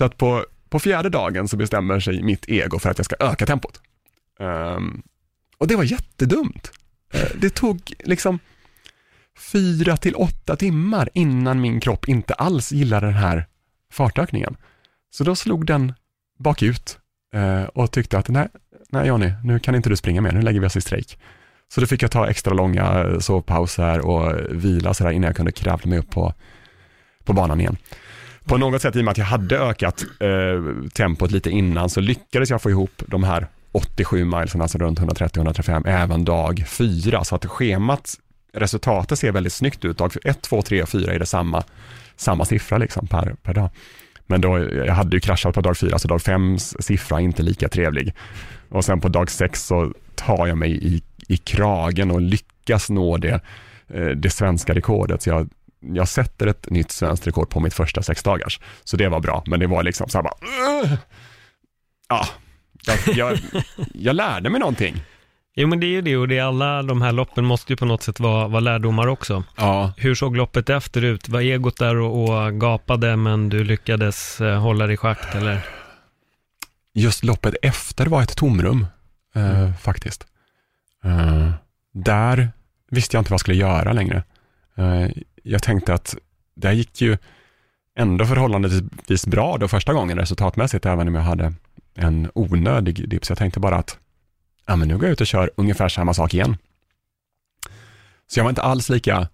Så att på På fjärde dagen så bestämmer sig mitt ego för att jag ska öka tempot. Um, och det var jättedumt. Eh, det tog liksom fyra till åtta timmar innan min kropp inte alls gillade den här fartökningen. Så då slog den bakut eh, och tyckte att nej, nej Johnny, nu kan inte du springa mer, nu lägger vi oss i strejk. Så då fick jag ta extra långa eh, sovpauser och vila sådär innan jag kunde kravla mig upp på, på banan igen på något sätt, i och med att jag hade ökat eh, tempot lite innan, så lyckades jag få ihop de här 87 milesen, alltså runt 130-135, även dag fyra. Så att schemat, resultatet ser väldigt snyggt ut. Dag 1, 2, 3 och 4 är det samma, samma siffra liksom per, per dag. Men då, jag hade ju kraschat på dag fyra, så dag fems siffra är inte lika trevlig. Och sen på dag sex så tar jag mig i, i kragen och lyckas nå det, eh, det svenska rekordet. Så jag jag sätter ett nytt svenskt rekord på mitt första sex dagars. Så det var bra, men det var liksom så här bara, uh! ja, jag, jag, jag, lärde mig någonting. Jo men det är ju det och det är alla de här loppen måste ju på något sätt vara, vara lärdomar också. Ja, Hur såg loppet efter ut? Var egot där och, och gapade men du lyckades eh, hålla dig i schakt eller? just loppet efter var ett tomrum eh, faktiskt. Eh, där visste jag inte vad jag skulle göra längre. Jag tänkte att det gick ju ändå förhållandevis bra då första gången resultatmässigt, även om jag hade en onödig dipp. Så jag tänkte bara att ja, men nu går jag ut och kör ungefär samma sak igen. Så jag var inte alls lika,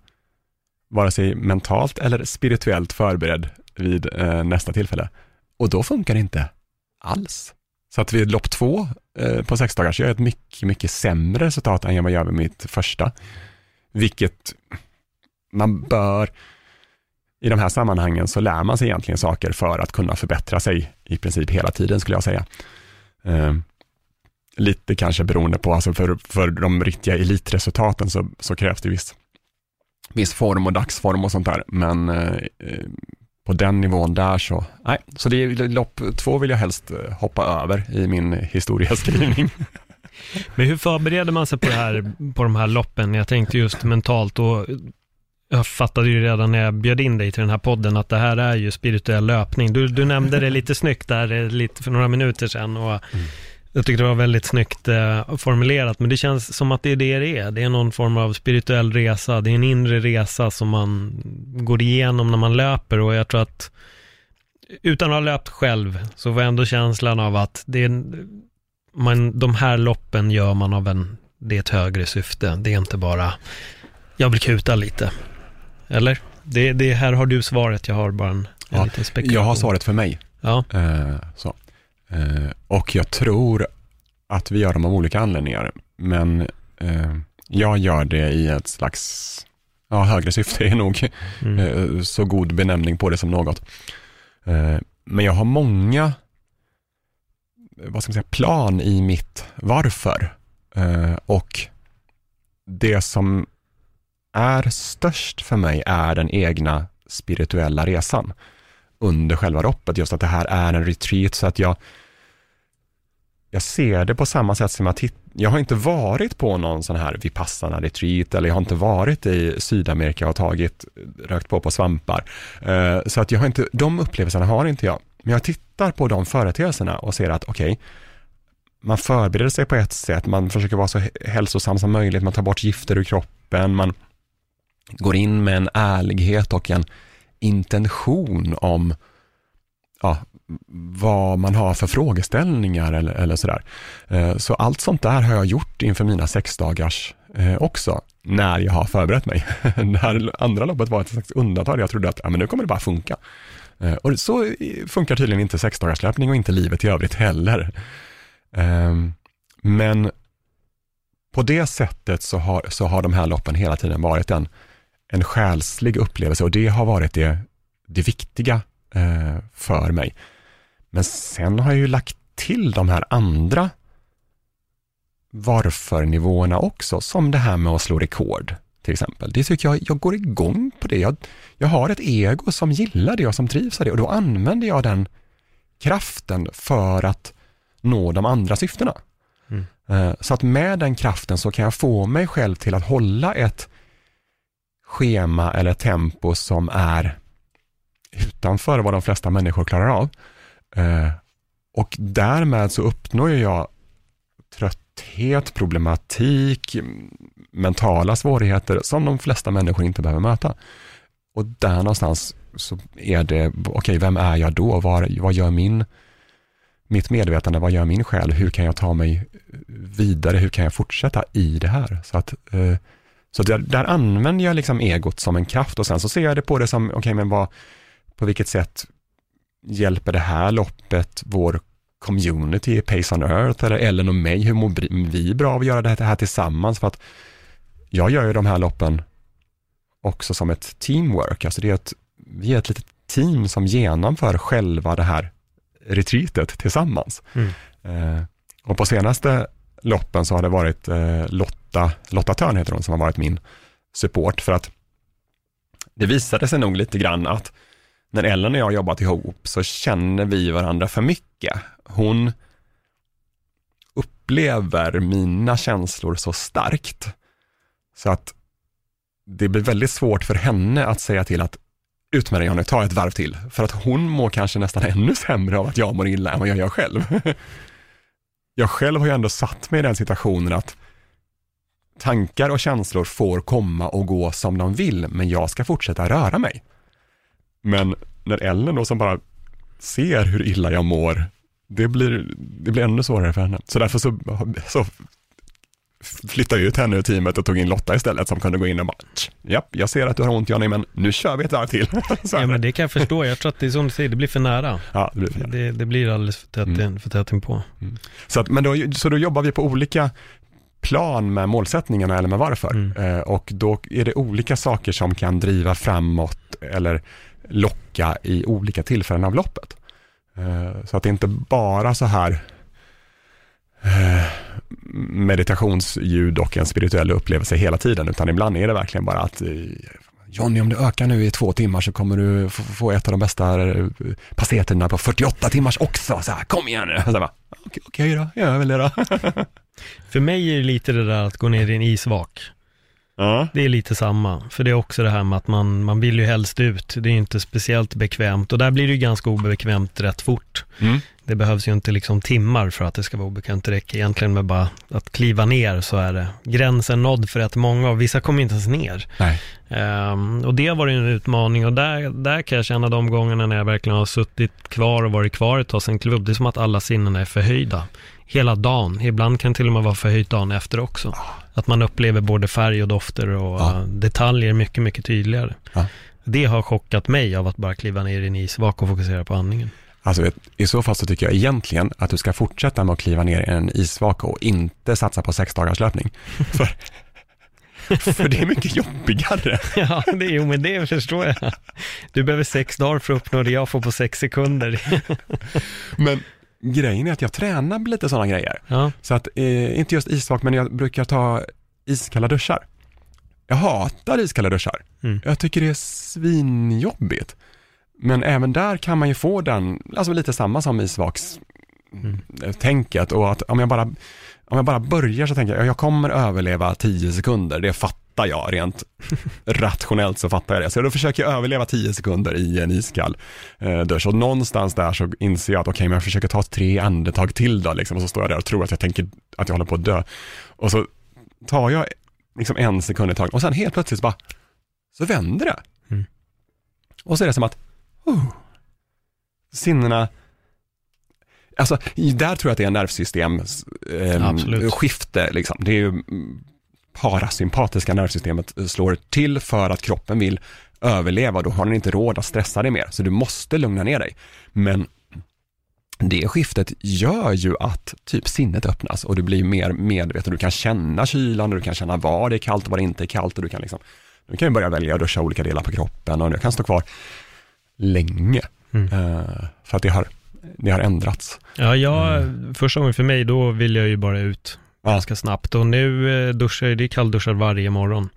vare sig mentalt eller spirituellt förberedd vid eh, nästa tillfälle. Och då funkar det inte alls. Så att vid lopp två eh, på sex dagar så gör jag ett mycket, mycket sämre resultat än vad jag gör vid mitt första. Vilket man bör, i de här sammanhangen så lär man sig egentligen saker för att kunna förbättra sig i princip hela tiden skulle jag säga. Eh, lite kanske beroende på, alltså för, för de riktiga elitresultaten så, så krävs det viss, viss form och dagsform och sånt där, men eh, eh, på den nivån där så, nej, så det är lopp två vill jag helst eh, hoppa över i min historieskrivning. Men hur förbereder man sig på, det här, på de här loppen? Jag tänkte just mentalt och jag fattade ju redan när jag bjöd in dig till den här podden att det här är ju spirituell löpning. Du, du nämnde det lite snyggt där eh, lite för några minuter sedan och jag tyckte det var väldigt snyggt eh, formulerat, men det känns som att det är det det är. Det är någon form av spirituell resa, det är en inre resa som man går igenom när man löper och jag tror att utan att ha löpt själv så jag ändå känslan av att det är, man, de här loppen gör man av en, det är ett högre syfte. Det är inte bara, jag vill kuta lite. Eller? Det, det här har du svaret, jag har bara en, en Ja, liten spekulation. jag har svaret för mig. Ja, Eh, så. Eh, och jag tror att vi gör dem av olika anledningar, men eh, jag gör det i ett slags, ja, högre syfte är nog mm. eh, så god benämning på det som något. Eh, men jag har många, vad ska man säga, plan i mitt varför. Eh, och det som är störst för mig är den egna spirituella resan under själva loppet. Just att det här är en retreat så att jag jag ser det på samma sätt som jag tittar. Jag har inte varit på någon sån här Vipassana retreat eller jag har inte varit i Sydamerika och tagit, rökt på på svampar. Eh, så att jag har inte, de upplevelserna har inte jag. Men jag tittar på de företeelserna och ser att okej, man förbereder sig på ett sätt, man försöker vara så hälsosam som möjligt, man tar bort gifter ur kroppen, man går in med en ärlighet och en intention om ja, vad man har för frågeställningar eller, eller sådär. Eh, så allt sånt där har jag gjort inför mina sexdagars eh, också, när jag har förberett mig. Det här andra loppet var ett slags undantag, jag trodde att ja, men nu kommer det bara funka. Eh, och så funkar tydligen inte sexdagarslöpning och inte livet i övrigt heller. Ehm, men på det sättet så har, så har de här loppen hela tiden varit en, en själslig upplevelse och det har varit det, det viktiga eh, för mig. Men sen har jag ju lagt till de här andra varför-nivåerna också, som det här med att slå rekord till exempel. Det tycker jag, jag går igång på det. Jag, jag har ett ego som gillar det och som trivs av det och då använder jag den kraften för att nå de andra syftena. Eh, Så att med den kraften så kan jag få mig själv till att hålla ett schema eller tempo som är utanför vad de flesta människor klarar av. Eh, och därmed så uppnår jag trötthet, problematik, mentala svårigheter som de flesta människor inte behöver möta. Och där någonstans så är det, okej, vem är jag då? Vad, vad gör min, mitt medvetande, vad gör min själ? Hur kan jag ta mig vidare? Hur kan jag fortsätta i det här? Så att, eh, så där, där använder jag liksom egot som en kraft och sen så ser jag det på det som, okej, men vad, på vilket sätt hjälper det här loppet vår community, Pace on Earth eller Ellen och mig, hur mår vi bra av att göra det här tillsammans? För att jag gör ju de här loppen också som ett teamwork, alltså det är ett, vi är ett litet team som genomför själva det här retreatet tillsammans. Mm. Eh, och på senaste loppen så har det varit eh, Lotta, Lotta Törn heter hon, som har varit min support för att det visade sig nog lite grann att när Ellen och jag har jobbat ihop så känner vi varandra för mycket. Hon, upplever mina känslor så starkt. Så att det blir väldigt svårt för henne att säga till att ut med dig Johnny, ta ett varv till. För att hon mår kanske nästan ännu sämre av att jag mår illa än vad jag gör själv. Jag själv har ju ändå satt mig i den situationen att tankar och känslor får komma och gå som de vill, men jag ska fortsätta röra mig. Men när Ellen då som bara ser hur illa jag mår, det blir, det blir ännu svårare för henne. Så därför så, så flyttade jag ut henne ur teamet och tog in Lotta istället som kunde gå in och bara, japp, jag ser att du har ont Johnny, men nu kör vi ett varv till. Ja men det kan jag förstå, jag tror att det är som du säger, det blir för nära. ja, det blir för Det, det blir alldeles för tätt, Mm. för tätt på. Så, att, men då, så då jobbar vi på olika plan med målsättningarna eller med varför. Mm. Eh, och då är det olika saker som kan driva framåt eller locka i olika tillfällen av loppet. Eh, så att det inte bara så här eh, meditationsljud och en spirituell upplevelse hela tiden, utan ibland är det verkligen bara att Johnny, om du ökar nu i två timmar så kommer du få- ett av de bästa passertiderna på 48 timmars också. Så här, kom igen nu. Okej, okej då, jag gör väl det då. För mig är det lite det där att gå ner i en isvak. Ja. Det är lite samma, för det är också det här med att man, man vill ju helst ut. Det är inte speciellt bekvämt och där blir det ju ganska obekvämt rätt fort. Mm. Det behövs ju inte liksom timmar för att det ska vara obekvämt. Det räcker egentligen med bara att kliva ner så är det gränsen nådd för rätt många och vissa kommer inte ens ner. Ehm, och det har varit en utmaning och där, där kan jag känna de gångerna när jag verkligen har suttit kvar och varit kvar ett tag sen klubb. Det är som att alla sinnen är förhöjda hela dagen. Ibland kan det till och med vara förhöjt dagen efter också. Att man upplever både färg och dofter och Ja. eh, detaljer mycket, mycket tydligare. Ja. Det har chockat mig av att bara kliva ner i en isvak och fokusera på andningen. Alltså, vet, I så fall så tycker jag egentligen att du ska fortsätta med att kliva ner i en isvaka och inte satsa på sex dagars löpning. för, för det är mycket jobbigare. Ja, det, jo, men det förstår jag. Du behöver sex dagar för att uppnå det jag får på sex sekunder. Men grejen är att jag tränar lite sådana grejer. Ja, Så att, eh, inte just isvak, men jag brukar ta iskalla duschar. Jag hatar iskalla duschar. Mm. Jag tycker det är svinjobbigt. Men även där kan man ju få den, alltså lite samma som isvaks-tänket och att om jag bara, om jag bara börjar så tänker jag, jag kommer överleva 10 sekunder, det fattar jag rent rationellt så fattar jag det. Så då försöker jag överleva 10 sekunder i en iskall eh, dusch och någonstans där så inser jag att okej, men jag försöker ta tre andetag till då liksom och så står jag där och tror att jag tänker att jag håller på att dö. Och så tar jag liksom en sekund i taget och sen helt plötsligt bara, så vänder det. Mm. Och så är det som att, oh, sinnena, alltså där tror jag att det är en nervsystem eh, liksom. Det är ju parasympatiska nervsystemet slår till för att kroppen vill överleva, då har den inte råd att stressa dig mer, så du måste lugna ner dig. Men det skiftet gör ju att typ sinnet öppnas och du blir mer medveten. Du kan känna kylan du kan känna var det är kallt och var det inte är kallt och du kan liksom, du kan ju börja välja att duscha olika delar på kroppen och du kan stå kvar länge. Mm. Eh, för att det har, det har ändrats. ja jag, första gången för mig, då vill jag ju bara ut Ja. ganska snabbt. Och nu eh, duschar jag, det är kallduschad varje morgon.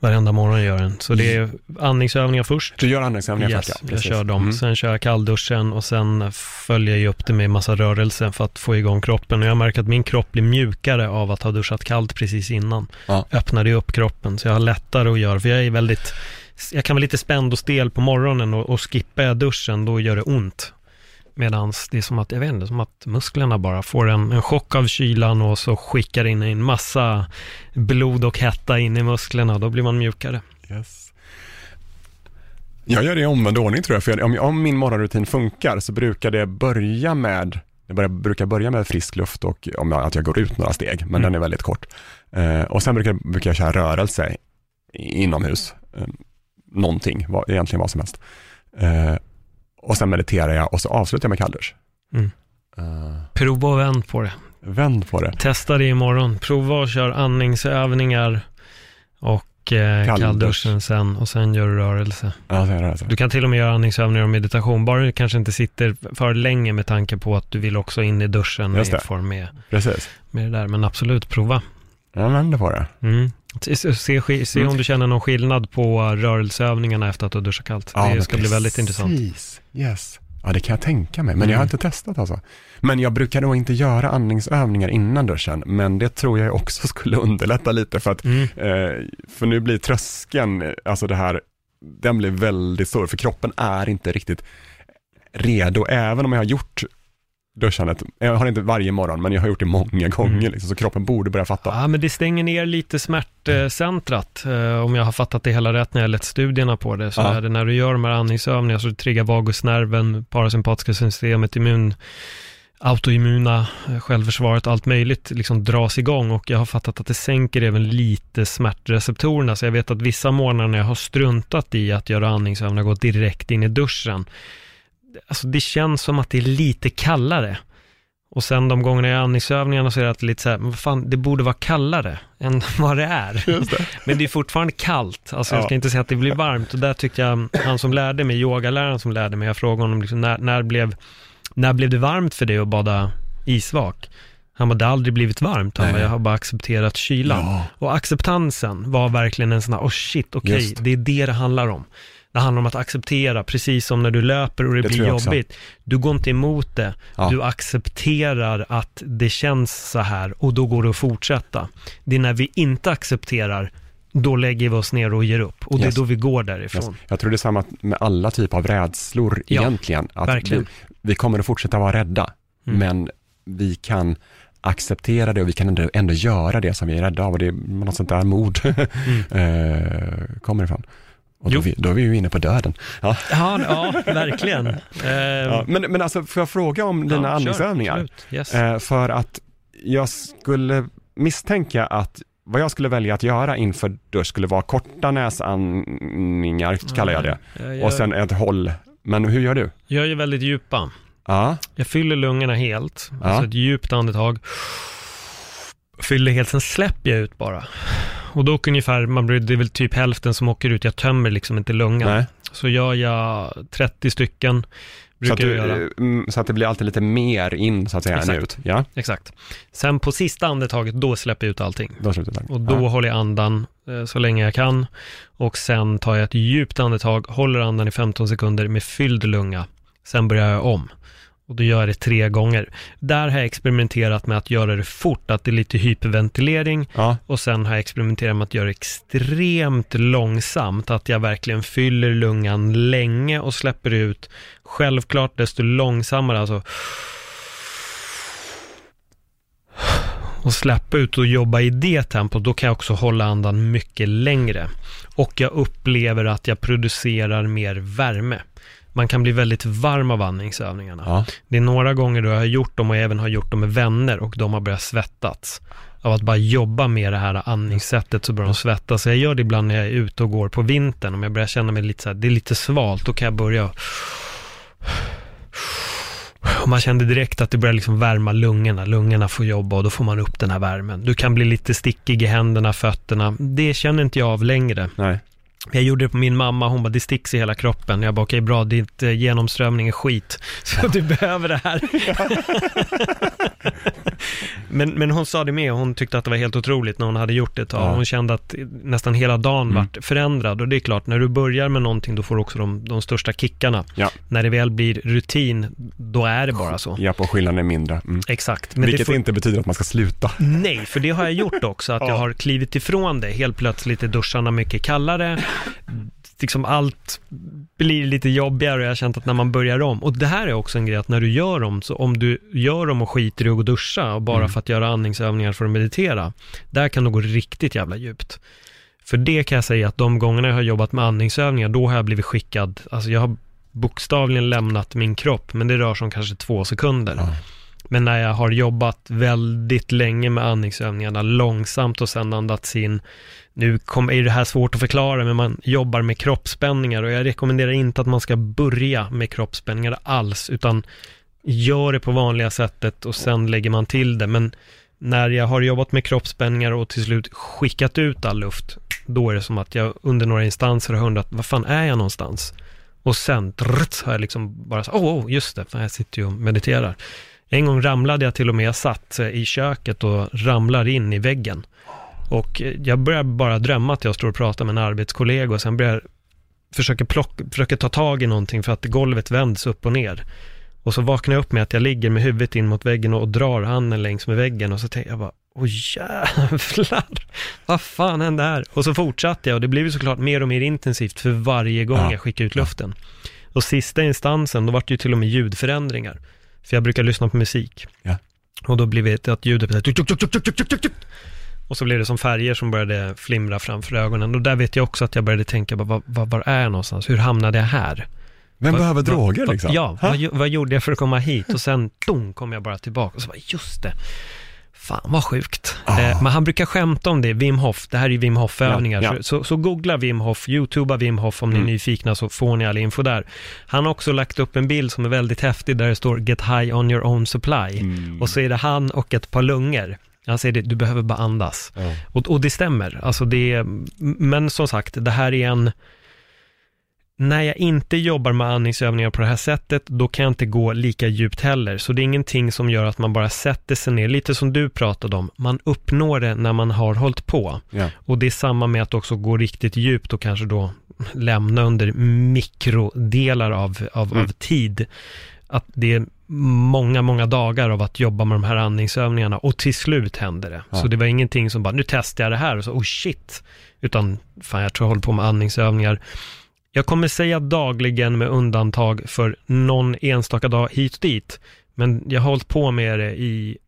Varenda morgon gör jag den. Så det är andningsövningar först. Du gör andningsövningar Yes, först ja. jag Precis. kör dem. Mm. Sen kör jag kallduschen och sen följer jag upp det med massa rörelse för att få igång kroppen. Och jag märker att min kropp blir mjukare av att ha duschat kallt precis innan. Ja. Öppnar det upp kroppen så jag har lättare att göra, för jag är väldigt, jag kan vara lite spänd och stel på morgonen och, och skippar jag duschen då gör det ont. Medan det är som att, jag vet inte, som att musklerna bara får en, en chock av kylan och så skickar in en massa blod och hetta in i musklerna, då blir man mjukare. Yes. Jag gör det i omvänd ordning tror jag, för om, om min morgonrutin funkar så brukar det börja med börjar, brukar börja med frisk luft och om jag, att jag går ut några steg, men Mm. den är väldigt kort. Eh, och sen brukar, brukar jag köra rörelse inomhus, någonting, vad, egentligen vad som helst. Eh, och sen mediterar jag och så avslutar jag med kalldusch. Mm. Eh, Prova och vänd på det. vänd på det. Testa det imorgon. Prova och kör andningsövningar och eh, Kalldusch. kallduschen sen och sen gör du rörelse. Ja, det alltså. Du kan till och med göra andningsövningar och meditation, bara du kanske inte sitter för länge med tanke på att du vill också in i duschen i form med, Precis. med det där. Men absolut, prova. Jag vänder på det. Mm. Se, se, se, Mm. om du känner någon skillnad på rörelseövningarna efter att du har duschat kallt. det men ska bli väldigt intressant. Precis, yes. Ja, det kan jag tänka mig, men jag har inte testat alltså. Men jag brukar nog inte göra andningsövningar innan duschen, men det tror jag också skulle underlätta lite för att, Mm. eh, för nu blir tröskeln, alltså det här, den blir väldigt stor, för kroppen är inte riktigt redo, även om jag har gjort duschandet, jag har det inte varje morgon, men jag har gjort det många gånger, Mm. liksom, så kroppen borde börja fatta. Ja, men det stänger ner lite smärtcentrat, eh, om jag har fattat det hela rätt när jag lett studierna på det. Så Ja. är det när du gör de här andningsövningarna så triggar vagusnerven, parasympatiska systemet, immun, autoimmuna, eh, självförsvaret, allt möjligt liksom dras igång och jag har fattat att det sänker även lite smärtreceptorerna. Så jag vet att vissa morgnar när jag har struntat i att göra andningsövningar gått direkt in i duschen, alltså det känns som att det är lite kallare. Och sen de gångerna jag andningsövningarna så är det alltid lite så här, vad fan, det borde vara kallare än vad det är. Men det är fortfarande kallt, alltså jag ska Ja. inte säga att det blir varmt. Och där tyckte jag, han som lärde mig, yogaläraren som lärde mig, jag frågade honom liksom, när, när, blev, när blev det varmt för dig att bada isvak? Han bara, det har aldrig blivit varmt. Han bara, jag har bara accepterat kylan. Ja. Och acceptansen var verkligen en sån här, oh shit, okej, Just. det är det det handlar om. Det handlar om att acceptera, precis som när du löper och det, Det blir jag också. jobbigt. Du går inte emot det, Ja. du accepterar att det känns så här och då går det att fortsätta. Det är när vi inte accepterar, då lägger vi oss ner och ger upp. Och det Yes. är då vi går Yes. därifrån. Jag tror det är samma med alla typer av rädslor Ja, egentligen. Att verkligen. Vi, vi kommer att fortsätta vara rädda, Mm. men vi kan acceptera det och vi kan ändå, ändå göra det som vi är rädda av och det är något sånt där mod eh, kommer ifrån. Och då, vi, då är vi ju inne på döden. Ja. Ja, ja verkligen. Eh, Ja, men, men alltså, får jag fråga om dina ja, andningsövningar? absolut. Yes. Eh, för att jag skulle misstänka att vad jag skulle välja att göra inför dusch skulle vara korta näsandningar, kallar jag det. Jag, Och sen ett håll. Men hur gör du? jag ju väldigt djupa. Ja, Jag fyller lungorna helt, Ja. alltså ett djupt andetag. Fyller helt, sen släpper jag ut bara. Och då ungefär, man blir, det är väl typ hälften som åker ut, jag tömmer liksom inte lungan. nej. Så gör jag 30 stycken, Så att, du, jag göra. eh, mm, så att det blir alltid lite mer in så att säga än Exakt. ut. Ja, Exakt. Sen på sista andetaget, då släpper jag ut allting. då det. Och då ja. håller jag andan eh, så länge jag kan. Och sen tar jag ett djupt andetag, håller andan i 15 sekunder med fylld lunga. Sen börjar jag om. Och då gör jag det tre gånger. Där har jag experimenterat med att göra det fort, att det är lite hyperventilering. Ja, Och sen har jag experimenterat med att göra det extremt långsamt, att jag verkligen fyller lungan länge och släpper ut. Självklart desto långsammare, alltså. Och släppa ut och jobba i det tempot, då kan jag också hålla andan mycket längre. Och jag upplever att jag producerar mer värme. Man kan bli väldigt varm av andningsövningarna. ja. Det är några gånger då jag har gjort dem och även har gjort dem med vänner och de har börjat svettas. Av att bara jobba med det här andningssättet så börjar de svettas. Så jag gör det ibland när jag är ute och går på vintern. Om jag börjar känna mig lite så här, det är lite svalt, då kan jag börja och man kände direkt att det börjar liksom värma lungorna. Lungorna får jobba och då får man upp den här värmen. Du kan bli lite stickig i händerna, fötterna. Det känner inte jag av längre. Nej. Jag gjorde det på min mamma, hon bara, det sticks i hela kroppen. Jag bara, okej bra, ditt eh, genomströmning är skit. Så du behöver det här. men, men hon sa det med, hon tyckte att det var helt otroligt när hon hade gjort det ett tag. Ja. Hon kände att nästan hela dagen Mm. vart förändrad. Och det är klart, när du börjar med någonting, då får du också de, de största kickarna. Ja. När det väl blir rutin, då är det bara så. Ja, på skillnaden är mindre. Mm. Exakt. Men Vilket det får... inte betyder att man ska sluta. Nej, för det har jag gjort också, att Ja. jag har klivit ifrån det. Helt plötsligt är duscharna mycket kallare. Liksom allt blir lite jobbigare och jag har känt att när man börjar om, och det här är också en grej att när du gör dem, så om du gör dem och skiter i att gå och duscha och bara Mm. för att göra andningsövningar för att meditera, där kan det gå riktigt jävla djupt. För det kan jag säga att de gångerna jag har jobbat med andningsövningar, då har jag blivit skickad, alltså jag har bokstavligen lämnat min kropp, men det rör sig om kanske två sekunder. Ja. Men när jag har jobbat väldigt länge med andningsövningarna, långsamt och sen andats in, nu kom, är det här svårt att förklara, men man jobbar med kroppsspänningar och jag rekommenderar inte att man ska börja med kroppsspänningar alls, utan gör det på vanliga sättet och sen lägger man till det. Men när jag har jobbat med kroppsspänningar och till slut skickat ut all luft, då är det som att jag under några instanser har undrat, vad fan är jag någonstans? Och sen drrt, har jag liksom bara så, åh, oh, just det, jag sitter ju och mediterar. En gång ramlade jag till och med, jag satt eh, i köket och ramlar in i väggen. Och eh, jag börjar bara drömma att jag står och pratar med en arbetskollega och sen börjar försöker, plocka, försöker ta tag i någonting för att golvet vänds upp och ner. Och så vaknar jag upp med att jag ligger med huvudet in mot väggen och drar handen längs med väggen och så tänker jag bara, åh jävlar, vad fan hände här? Och så fortsatte jag och det blev ju såklart mer och mer intensivt för varje gång Ja. jag skickade ut luften. Och sista instansen, då var det ju till och med ljudförändringar. För jag brukar lyssna på musik. Ja. Och då blev det att ljudet blev tuk. Och så blev det som färger som började flimra framför ögonen. Och där vet jag också att jag började tänka, vad, vad, var är jag någonstans? Hur hamnade jag här? Vem Vad- behöver droger vad- liksom? Ja, vad, vad gjorde jag för att komma hit? Och sen, dong, kom jag bara tillbaka och så bara, just det. Fan vad sjukt. Eh, men han brukar skämta om det, Wim Hof, det här är ju Wim Hof-övningar. Ja, ja. Så, så, googla Wim Hof, youtuba Wim Hof om ni är Mm. nyfikna så får ni all info där. Han har också lagt upp en bild som är väldigt häftig där det står Get high on your own supply. Mm. Och så är det han och ett par lungor. Han säger det, du behöver bara andas. Ja. Och, och det stämmer, alltså det är, men som sagt, det här är en, när jag inte jobbar med andningsövningar på det här sättet, då kan jag inte gå lika djupt heller. Så det är ingenting som gör att man bara sätter sig ner, lite som du pratade om, man uppnår det när man har hållit på. Ja. Och det är samma med att också gå riktigt djupt och kanske då lämna under mikrodelar av, av, Mm. av tid. Att det är många, många dagar av att jobba med de här andningsövningarna och till slut händer det. Ja. Så det var ingenting som bara, nu testar jag det här och så, oh shit. Utan, fan jag tror jag håller på med andningsövningar. Jag kommer säga dagligen med undantag för någon enstaka dag hit och dit. Men jag har hållit på med det i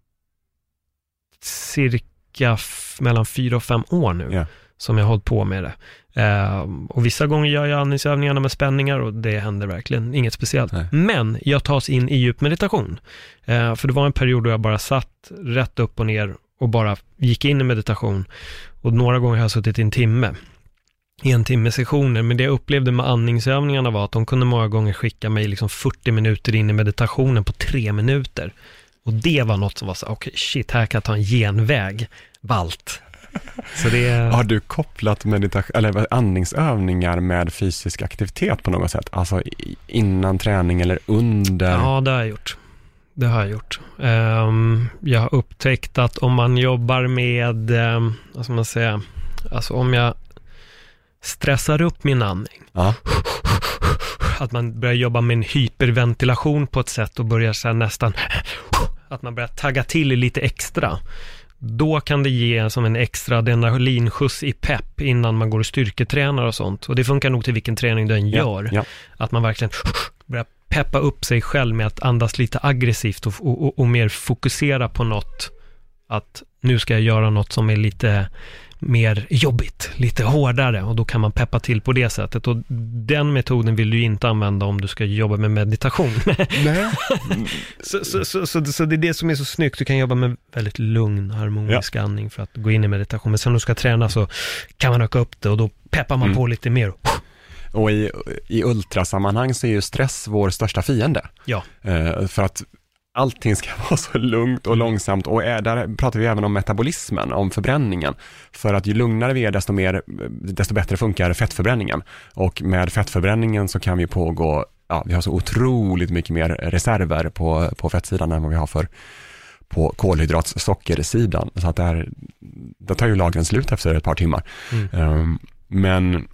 cirka mellan fyra och fem år nu. Ja. Som jag har hållit på med det. Eh, och vissa gånger gör jag andningsövningarna med spänningar och det händer verkligen inget speciellt. Nej. Men jag tas in i djup meditation. Eh, för det var en period då jag bara satt rätt upp och ner och bara gick in i meditation. Och några gånger har jag suttit i en timme. En timme sessioner. Men det jag upplevde med andningsövningarna var att de kunde många gånger skicka mig liksom 40 minuter in i meditationen på tre minuter. Och det var något som var så, okej shit, här kan jag ta en genväg. Valt. Så det... Har du kopplat meditation, eller andningsövningar med fysisk aktivitet på något sätt? Alltså innan träning eller under? Ja, det har jag gjort. Det har jag gjort. Ehm, jag har upptäckt att om man jobbar med, um, vad ska man säga, alltså om jag stressar upp min andning, Ja. att man börjar jobba med en hyperventilation på ett sätt och börjar så nästan, att man börjar tagga till lite extra. Då kan det ge som en extra adrenalinskjuts i pepp innan man går och styrketränar och sånt. Och det funkar nog till vilken träning du än gör. Ja. Att man verkligen börjar peppa upp sig själv med att andas lite aggressivt och, och, och, och mer fokusera på något. Att nu ska jag göra något som är lite mer jobbigt, lite hårdare och då kan man peppa till på det sättet. Och den metoden vill du inte använda om du ska jobba med meditation. Nej. så, så, så, så, så det är det som är så snyggt, du kan jobba med väldigt lugn, harmonisk andning för att gå in i meditation. Men sen när du ska träna så kan man öka upp det och då peppar man Mm. på lite mer. Och i, i ultrasammanhang så är ju stress vår största fiende. Ja. Eh, för att allting ska vara så lugnt och långsamt och är, där pratar vi även om metabolismen, om förbränningen. För att ju lugnare vi är desto, mer, desto bättre funkar fettförbränningen. Och med fettförbränningen så kan vi pågå, ja vi har så otroligt mycket mer reserver på, på fettsidan än vad vi har för på kolhydratsockersidan. Så att där, där tar ju lagren slut efter ett par timmar. Mm. Um, men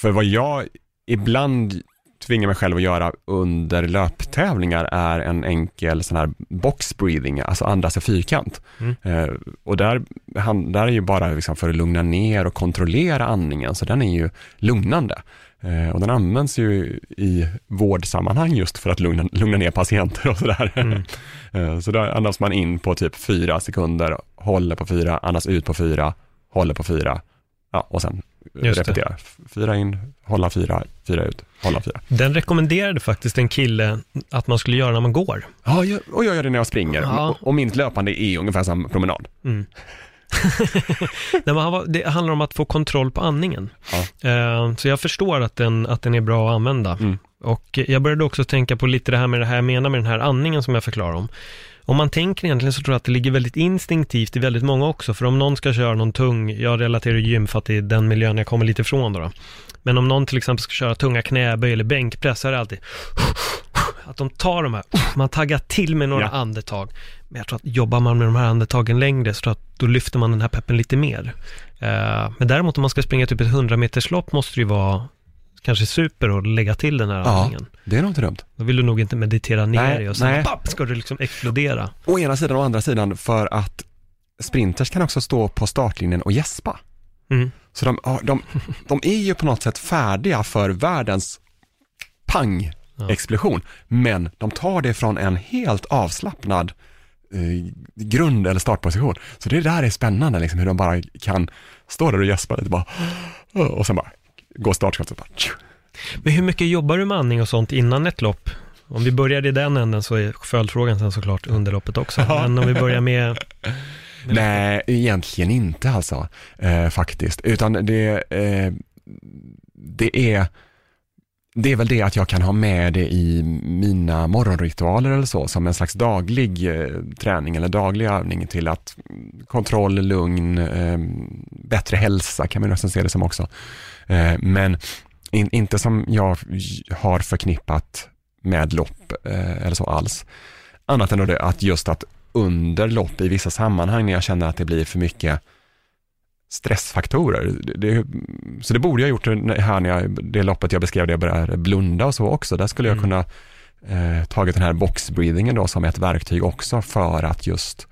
för vad jag ibland tvingar mig själv att göra under löptävlingar är en enkel sån här box breathing, alltså andas i fyrkant. Mm. Eh, och där, han, där är ju bara liksom för att lugna ner och kontrollera andningen, så den är ju lugnande. Eh, och den används ju i vårdsammanhang just för att lugna, lugna ner patienter och sådär. Mm. Eh, så då andas man in på typ fyra sekunder, håller på fyra, andas ut på fyra, håller på fyra, ja, och sen Just det. repetera. Fyra in, hålla fyra, fyra ut, hålla fyra. Den rekommenderade faktiskt en kille att man skulle göra när man går. Ja, jag, och jag gör det när jag springer. Ja. Och, mitt löpande är ungefär som promenad. Mm. Nej, var, det handlar om att få kontroll på andningen. Eh, så jag förstår att den, att den är bra att använda. Mm. Och jag började också tänka på lite det här med det här jag menar med den här andningen som jag förklarar om. Om man tänker egentligen så tror jag att det ligger väldigt instinktivt i väldigt många också. För om någon ska köra någon tung, jag relaterar gym för att det är den miljön jag kommer lite ifrån då. då. Men om någon till exempel ska köra tunga knäböj eller bänkpress så är det alltid att de tar de här, man taggar till med några Ja. andetag. Men jag tror att jobbar man med de här andetagen längre så tror jag att då lyfter man den här peppen lite mer. Eh, men däremot om man ska springa typ ett 100 meters lopp måste det ju vara kanske super och lägga till den här Ja. andningen. Det är nog inte dumt. Då vill du nog inte meditera ner Nej, dig och sen nej. papp, ska du liksom explodera. Å ena sidan och å andra sidan för att sprinters kan också stå på startlinjen och gäspa. Mm. Så de, ja, de, de är ju på något sätt färdiga för världens pang-explosion. Men de tar det från en helt avslappnad eh, grund eller startposition. Så det där är spännande, liksom, hur de bara kan stå där och gäspa lite bara, och sen bara gå startskottet. Bara. Men hur mycket jobbar du med andning och sånt innan ett lopp? Om vi börjar i den änden så är följdfrågan sen såklart under loppet också. Men om vi börjar med, Nej, egentligen inte alltså, eh, faktiskt. Utan det, eh, det är det är väl det att jag kan ha med det i mina morgonritualer eller så, som en slags daglig eh, träning eller daglig övning till att kontroll, lugn, ehm, bättre hälsa kan man nästan se det som också. Eh, men in, inte som jag har förknippat med lopp eh, eller så alls. Annat än då det, att just att under lopp i vissa sammanhang när jag känner att det blir för mycket stressfaktorer. Det, det, så det borde jag gjort här när jag, det loppet jag beskrev där jag började blunda och så också. Där skulle jag Mm. kunna eh, tagit den här boxbreathingen då som ett verktyg också för att just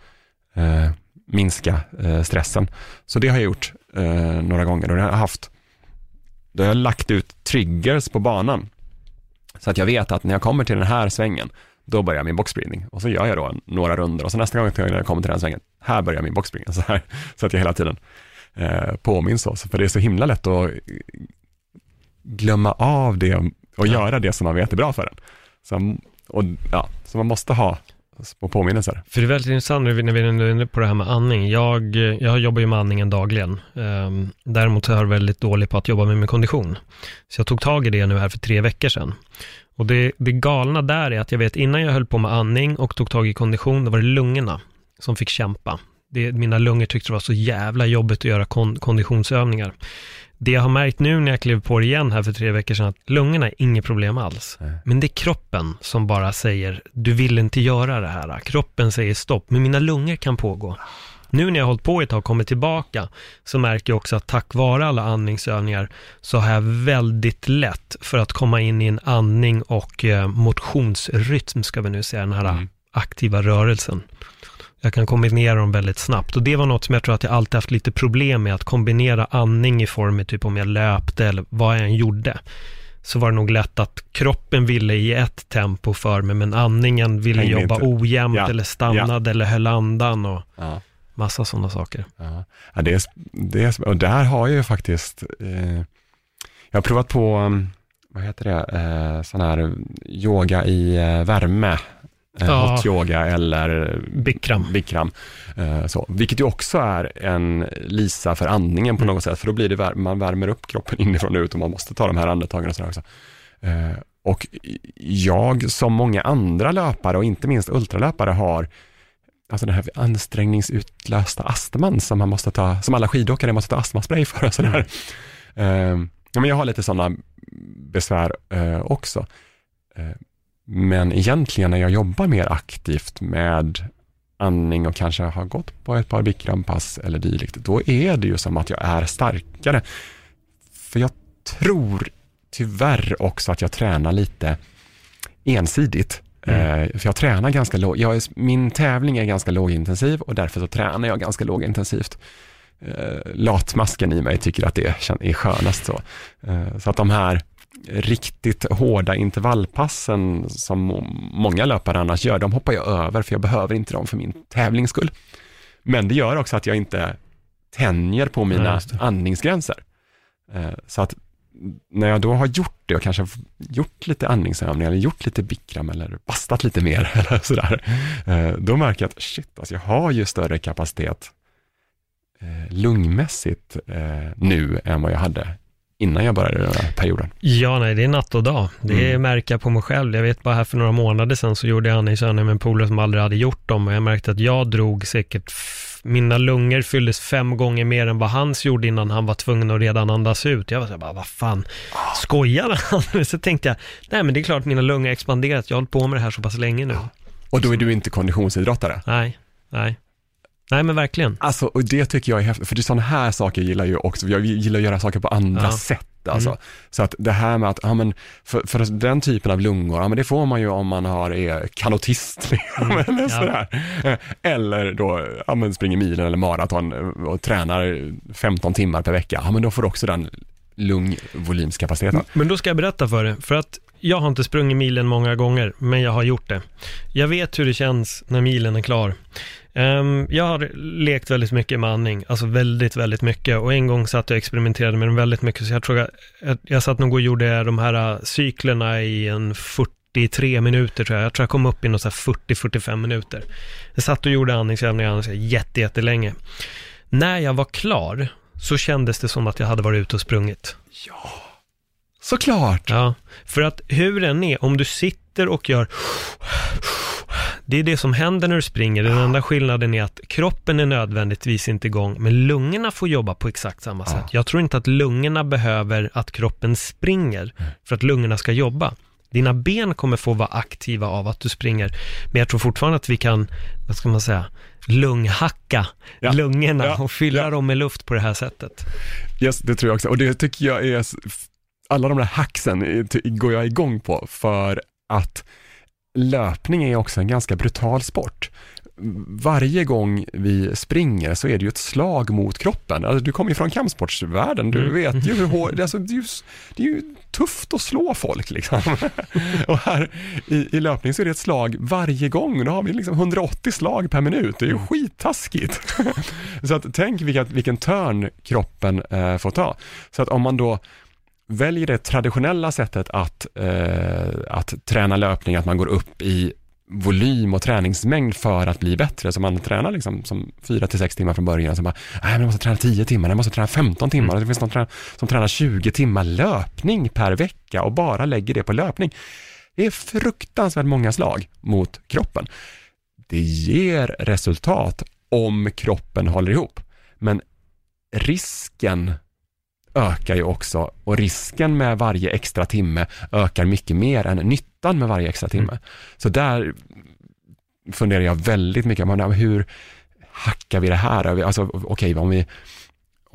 eh, minska eh, stressen. Så det har jag gjort eh, några gånger och jag har haft, då har jag lagt ut triggers på banan. Så att jag vet att när jag kommer till den här svängen, då börjar min boxbreathing. Och så gör jag då några runder och så nästa gång jag kommer till den svängen, här börjar min boxbreathing. Så, här, så att jag hela tiden eh, påminns. Så För det är så himla lätt att glömma av det och göra det som man vet är bra för en. Så, och, ja, så man måste ha små påminnelser. för det är väldigt intressant när vi när vi är inne på det här med andning. Jag, jag jobbar ju med andningen dagligen. Ehm, däremot så är jag väldigt dålig på att jobba med min kondition. Så jag tog tag i det nu här för tre veckor sedan. Och det, det galna där är att jag vet innan jag höll på med andning och tog tag i kondition, då var det lungorna som fick kämpa. Det, mina lungor tyckte det var så jävla jobbigt att göra kon, konditionsövningar. Det jag har märkt nu när jag klev på det igen här för tre veckor sedan, att lungorna är inget problem alls. Nej. Men det är kroppen som bara säger, du vill inte göra det här. Kroppen säger stopp, men mina lungor kan pågå. Nu när jag har hållit på ett tag och kommit tillbaka, så märker jag också att tack vare alla andningsövningar, så har jag väldigt lätt för att komma in i en andning och eh, motionsrytm, ska vi nu säga, den här Mm. aktiva rörelsen. Jag kan kombinera dem väldigt snabbt och det var något som jag tror att jag alltid haft lite problem med, att kombinera andning i form av typ om jag löpte eller vad jag än gjorde. Så var det nog lätt att kroppen ville i ett tempo för mig, men andningen ville Hängde jobba inte. ojämnt Ja, eller stannade eller höll andan och Ja. massa sådana saker. Ja, ja det är, det är, och där har jag ju faktiskt, eh, jag har provat på, um, vad heter det, eh, sån här yoga i eh, värme, Ja. hot yoga eller Bikram. Bikram. Eh, så, vilket ju också är en lisa för andningen på något sätt, för då blir det, man värmer upp kroppen inifrån och ut och man måste ta de här andetagen och sådär också. Eh, och jag, som många andra löpare och inte minst ultralöpare har, alltså den här ansträngningsutlösta astman som man måste ta, som alla skidåkare måste ta astmaspray för och sådär. Eh, ja, men jag har lite sådana besvär eh, också. Men egentligen när jag jobbar mer aktivt med andning och kanske har gått på ett par Bikrampass eller dylikt, då är det ju som att jag är starkare. För jag tror tyvärr också att jag tränar lite ensidigt. Eh, för jag tränar ganska låg, jag är, min tävling är ganska lågintensiv och därför så tränar jag ganska lågintensivt. Eh, latmasken i mig tycker att det är skönast så. Eh, så att de här riktigt hårda intervallpassen som må- många löpare annars gör, de hoppar jag över för jag behöver inte dem för min tävlings skull. Men det gör också att jag inte tänjer på Ja, mina det. andningsgränser. Eh, Så att när jag då har gjort det och kanske gjort lite andningsövningar eller gjort lite bikram eller bastat lite mer eller sådär, eh, då märker jag att shit, alltså jag har ju större kapacitet eh, lungmässigt nu än vad jag hade innan jag började den här perioden. Ja, nej, det är natt och dag. Det Mm. märker jag på mig själv. Jag vet bara här för några månader sedan så gjorde jag andningsövningar med en polare som aldrig hade gjort dem och jag märkte att jag drog säkert, mina lungor fylldes fem gånger mer än vad hans gjorde innan han var tvungen att redan andas ut. Jag var så här, bara, vad fan, skojar han? Så tänkte jag, nej men det är klart mina lungor expanderat, jag har hållit på med det här så pass länge nu. Och då är du inte konditionsidrottare? Nej, nej. Nej men verkligen. Alltså, och det tycker jag är häftigt, för det är sådana här saker gillar jag ju också. Jag gillar att göra saker på andra Ja. sätt. Alltså. Mm. Så att det här med att, ja men, för, för den typen av lungor, ja men det får man ju om man har, är kanotist, liksom, eller Mm. ja. sådär. Eh, Eller då, ja men springer milen eller maraton eh, och tränar 15 timmar per vecka, ja men då får du också den lungvolymskapaciteten. Men då ska jag berätta för dig, för att jag har inte sprungit milen många gånger, men jag har gjort det. Jag vet hur det känns när milen är klar. Ehm, jag har lekt väldigt mycket med andning, alltså väldigt, väldigt mycket. Och en gång satt jag och experimenterade med den väldigt mycket, så jag tror jag, jag, jag satt nog och gjorde de här äh, cyklerna i en 43 minuter tror jag. Jag tror jag kom upp i något så här 40-45 minuter. Jag satt och gjorde andningsövningar jätte, jättelänge. När jag var klar så kändes det som att jag hade varit ute och sprungit. Såklart! Ja, för att hur den är, om du sitter och gör det är det som händer när du springer. Den enda skillnaden är att kroppen är nödvändigtvis inte igång, men lungorna får jobba på exakt samma sätt. Jag tror inte att lungorna behöver att kroppen springer för att lungorna ska jobba. Dina ben kommer få vara aktiva av att du springer, men jag tror fortfarande att vi kan, vad ska man säga, lunghacka Ja. lungorna Ja. och fylla Ja. dem med luft på det här sättet. Yes, det tror jag också. Och det tycker jag är, alla de där hacksen går jag igång på för att löpning är också en ganska brutal sport. Varje gång vi springer så är det ju ett slag mot kroppen. Alltså, du kommer ju från kampsportsvärlden, du Mm. vet ju hur hårt, alltså, det, är ju, det är ju tufft att slå folk liksom. Och här i, i löpning så är det ett slag varje gång, då har vi liksom 180 slag per minut, det är ju Mm. skittaskigt. så att tänk vilka, vilken törn kroppen eh, får ta. Så att om man då väljer det traditionella sättet att, eh, att träna löpning, att man går upp i volym och träningsmängd för att bli bättre. Så man tränar liksom som 4 till 6 timmar från början. Så bara, nej men jag måste träna 10 timmar, jag måste träna 15 timmar. Mm. Det finns någon som tränar 20 timmar löpning per vecka och bara lägger det på löpning. Det är fruktansvärt många slag mot kroppen. Det ger resultat om kroppen håller ihop. Men risken ökar ju också och risken med varje extra timme ökar mycket mer än nyttan med varje extra timme. Så där funderar jag väldigt mycket hur hackar vi det här? Alltså okej, om vi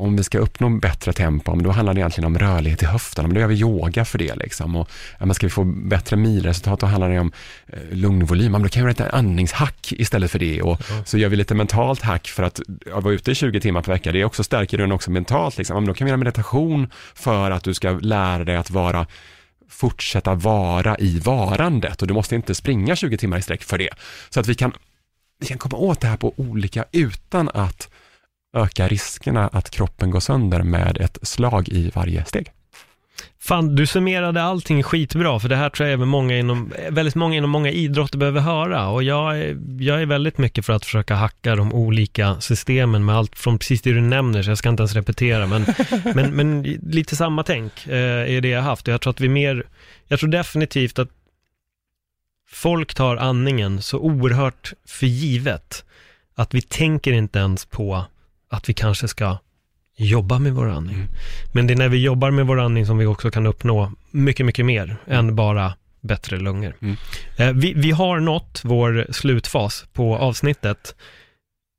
om vi ska uppnå bättre tempo, då handlar det egentligen om rörlighet i höfterna, men då gör vi yoga för det. Liksom. Och, ja, ska vi få bättre milresultat, då handlar det om eh, lugnvolym, men då kan vi göra ett andningshack istället för det. Och så gör vi lite mentalt hack för att ja, vara ute i 20 timmar per vecka, det också stärker den också mentalt. Liksom. Ja, då kan vi göra meditation för att du ska lära dig att vara fortsätta vara i varandet och du måste inte springa 20 timmar i sträck för det. Så att vi kan, vi kan komma åt det här på olika utan att öka riskerna att kroppen går sönder med ett slag i varje steg. Fan, du summerade allting skitbra, för det här tror jag även många inom, väldigt många inom många idrotter behöver höra. Och jag är, jag är väldigt mycket för att försöka hacka de olika systemen med allt från precis det du nämner, så jag ska inte ens repetera, men, men, men lite samma tänk eh, är det jag haft. Och jag tror att vi mer, jag tror definitivt att folk tar andningen så oerhört för givet, att vi tänker inte ens på att vi kanske ska jobba med vår andning. Men det är när vi jobbar med vår andning som vi också kan uppnå mycket, mycket mer än bara bättre lungor. Mm. Eh, vi, vi har nått vår slutfas på avsnittet.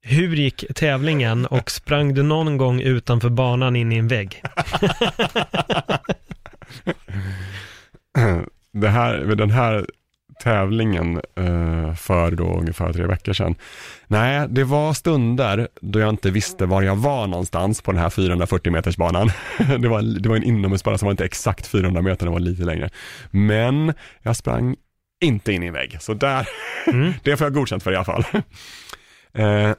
Hur gick tävlingen och sprang du någon gång utanför banan in i en vägg? Det här, den här tävlingen eh, för då ungefär tre veckor sedan. Nej, det var stunder då jag inte visste var jag var någonstans på den här 440 meters banan. Det var, det var en inomhusbana som var inte exakt 400 meter, den var lite längre. Men jag sprang inte in i en vägg, så där, Mm. det får jag godkänt för i alla fall. Eh,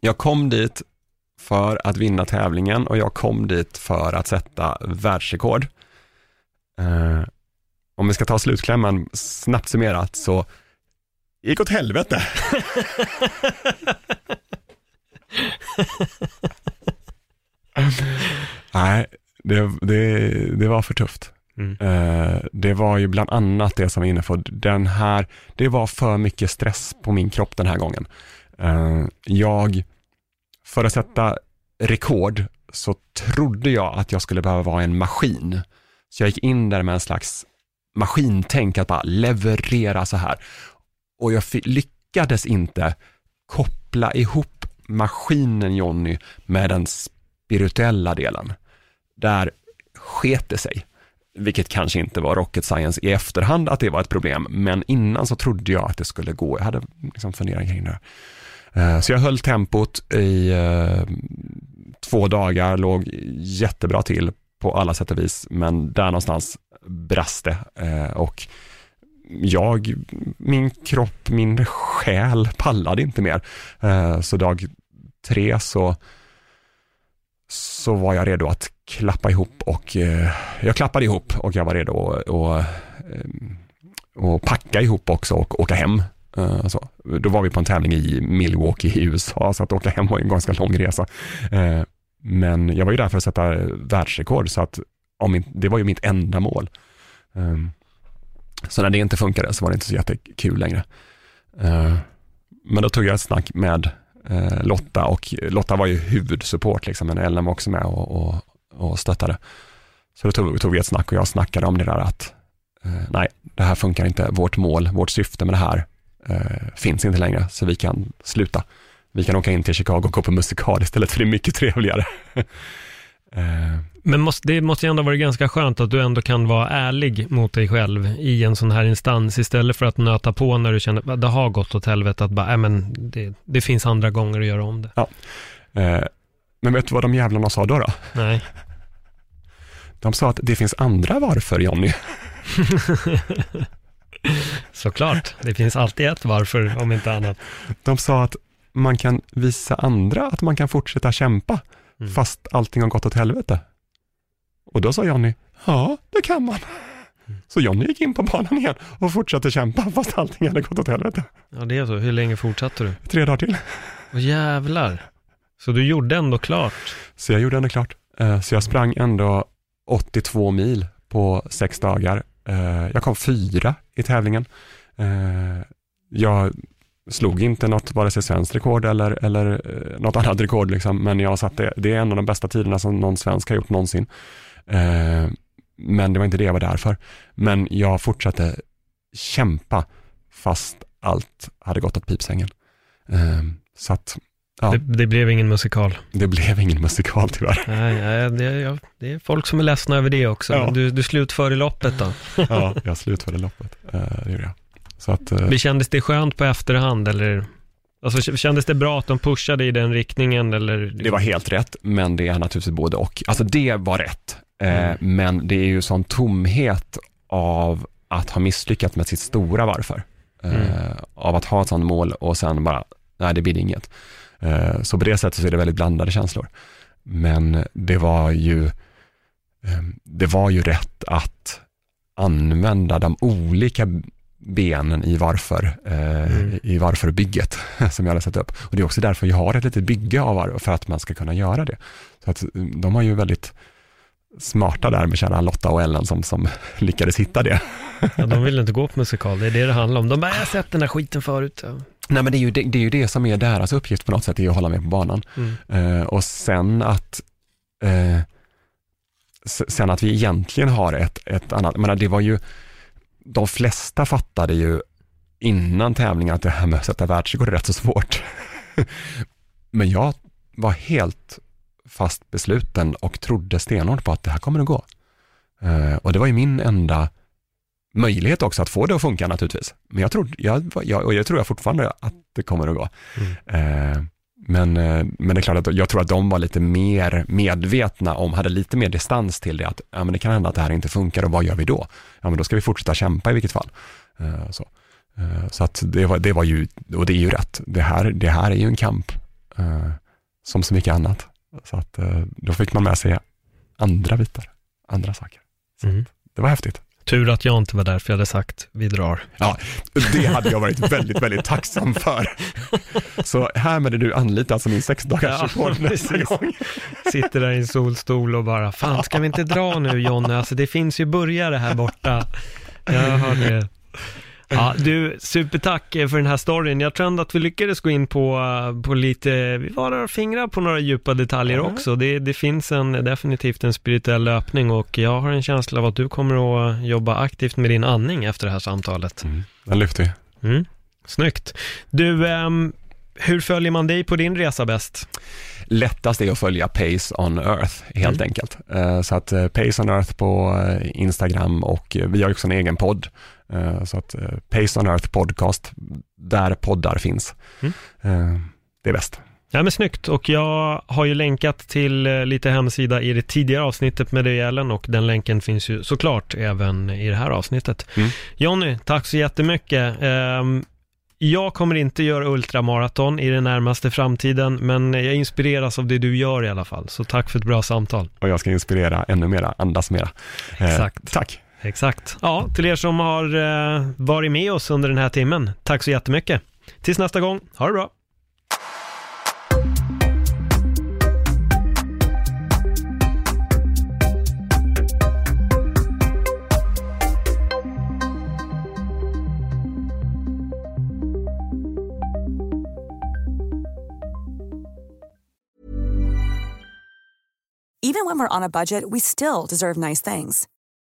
jag kom dit för att vinna tävlingen och jag kom dit för att sätta världsrekord. Eh, om vi ska ta slutklämman snabbt summerat så gick åt helvete. Nej, det, det, det var för tufft. Mm. Eh, det var ju bland annat det som var inne på den här, det var för mycket stress på min kropp den här gången. Eh, jag, för att sätta rekord så trodde jag att jag skulle behöva vara en maskin. Så jag gick in där med en slags maskintänk att bara leverera så här. Och jag lyckades inte koppla ihop maskinen Jonny med den spirituella delen. Där sket det sig, vilket kanske inte var rocket science i efterhand att det var ett problem, men innan så trodde jag att det skulle gå. Jag hade liksom funderat kring det. Eh, så jag höll tempot i eh, två dagar, låg jättebra till på alla sätt och vis, men där någonstans brast det. Eh, och jag, min kropp, min själ pallade inte mer. Eh, så dag tre så, så var jag redo att klappa ihop och eh, jag klappade ihop och jag var redo att och, och packa ihop också och åka hem. Så. Då var vi på en tävling i Milwaukee i USA, så att åka hem var en ganska lång resa. Men jag var ju där för att sätta världsrekord, så att om min, det var ju mitt enda mål. Um, Så när det inte funkade så var det inte så jättekul längre. Uh, Men då tog jag ett snack med uh, Lotta och Lotta var ju huvudsupport, liksom, men Ellen var också med och, och, och stöttade. Så då tog, tog vi ett snack och jag snackade om det där att uh, nej, det här funkar inte, vårt mål, vårt syfte med det här eh, finns inte längre, så vi kan sluta. Vi kan åka in till Chicago och gå på musikal istället, för det är mycket trevligare. eh, Men måste, det måste ju ändå vara ganska skönt att du ändå kan vara ärlig mot dig själv i en sån här instans, istället för att nöta på när du känner att det har gått åt helvete, att bara, äh, men det, det finns andra gånger att göra om det. eh, men vet du vad de jävlarna sa då? då? Nej. De sa att det finns andra varför, Jonny. Såklart, det finns alltid ett varför, om inte annat. De sa att man kan visa andra att man kan fortsätta kämpa, Mm. fast allting har gått åt helvete. Och då sa Jonny, ja, det kan man. Så Jonny gick in på banan igen och fortsatte kämpa, fast allting hade gått åt helvete. Ja, det är så. Hur länge fortsatte du? Tre dagar till. Åh jävlar. Så du gjorde ändå klart? Så jag gjorde ändå klart. Eh, Så jag sprang ändå 82 mil på sex dagar. Eh, Jag kom fyra i tävlingen. Eh, Jag slog inte något, vare sig svenskt rekord eller, eller eh, något annat rekord, liksom. men jag satte, det är en av de bästa tiderna som någon svensk har gjort någonsin. Eh, Men det var inte det jag var där för. Men jag fortsatte kämpa fast allt hade gått åt pipsängen. Eh, Så att Ja. Det, det blev ingen musikal. det blev ingen musikal tyvärr. Nej, nej det, det är folk som är ledsna över det också. Ja. Du, du slutförde loppet då. Ja, jag slutförde loppet. Eh, Det gjorde jag. Så att, eh, Men kändes det skönt på efterhand eller? Alltså kändes det bra att de pushade i den riktningen eller? det var helt rätt, men det är naturligtvis både och. Alltså det var rätt, eh, Mm. men det är ju sån tomhet av att ha misslyckats med sitt stora varför. Eh, Mm. Av att ha ett sånt mål och sen bara, nej det blir inget. Så på det sättet så är det väldigt blandade känslor. Men det var ju, det var ju rätt att använda de olika benen i varför, eh, Mm. i varför-bygget som jag hade satt upp. Och det är också därför jag har ett litet bygge av varför, för att man ska kunna göra det. Så att mm, de var ju väldigt smarta där med kära Lotta och Ellen som, som lyckades hitta det. Ja, de ville inte gå på musikal, det är det det handlar om. De bara, jag har sett den här skiten förut. Nej men det är, ju det, det är ju det som är deras uppgift på något sätt, det är att hålla med på banan. Mm. Eh, och sen att eh, sen att vi egentligen har ett, ett annat, menar, det var ju, de flesta fattade ju innan tävlingen att det här med att sätta världsrekord är rätt så svårt. Men jag var helt fast besluten och trodde stenhårt på att det här kommer att gå. Eh, och det var ju min enda möjlighet också att få det att funka naturligtvis. Men jag, trodde, jag, jag, och jag tror jag fortfarande att det kommer att gå. Eh, men, eh, men det är klart att jag tror att de var lite mer medvetna om, hade lite mer distans till det, att ja, men det kan hända att det här inte funkar och vad gör vi då? Ja, men då ska vi fortsätta kämpa i vilket fall. Eh, så Eh, så att det var, det var ju, och det är ju rätt, det här, det här är ju en kamp, som så mycket annat. Så att då fick man med sig andra bitar, andra saker. Så Mm. det var häftigt. Tur att jag inte var där, för jag hade sagt, vi drar. Ja, det hade jag varit väldigt, väldigt tacksam för. Så härmed är du anlitad som min sex dagars Ja, nästa precis. gång. Sitter där i en solstol och bara, fan ska vi inte dra nu Jonny? Alltså det finns ju burgare här borta. Jag har det. Ja, du, supertack eh, för den här storyn. Jag tror ändå att vi lyckades gå in på, eh, på lite, vi var och fingrade på några djupa detaljer Ja. också. Det, det finns en, definitivt en spirituell löpning och jag har en känsla av att du kommer att jobba aktivt med din andning efter det här samtalet. Den lyfter vi. Mm. Snyggt. Du, ehm, hur följer man dig på din resa bäst? Lättast är att följa Pace on Earth helt Mm. enkelt. Eh, Så att Pace on Earth på Instagram och vi har också en egen podd. Eh, Så att eh, Pace on Earth podcast, där poddar finns. Mm. Eh, Det är bäst. Ja men snyggt och jag har ju länkat till eh, lite hemsida i det tidigare avsnittet med dig Ellen och den länken finns ju såklart även i det här avsnittet. Mm. Jonny, tack så jättemycket. Ehm, Jag kommer inte göra ultramaraton i den närmaste framtiden, men jag inspireras av det du gör i alla fall. Så tack för ett bra samtal. Och jag ska inspirera ännu mera, andas mera. Eh, Exakt. Tack. Exakt. Ja, till er som har eh, varit med oss under den här timmen, tack så jättemycket. Tills nästa gång, ha det bra. Even when we're on a budget, we still deserve nice things.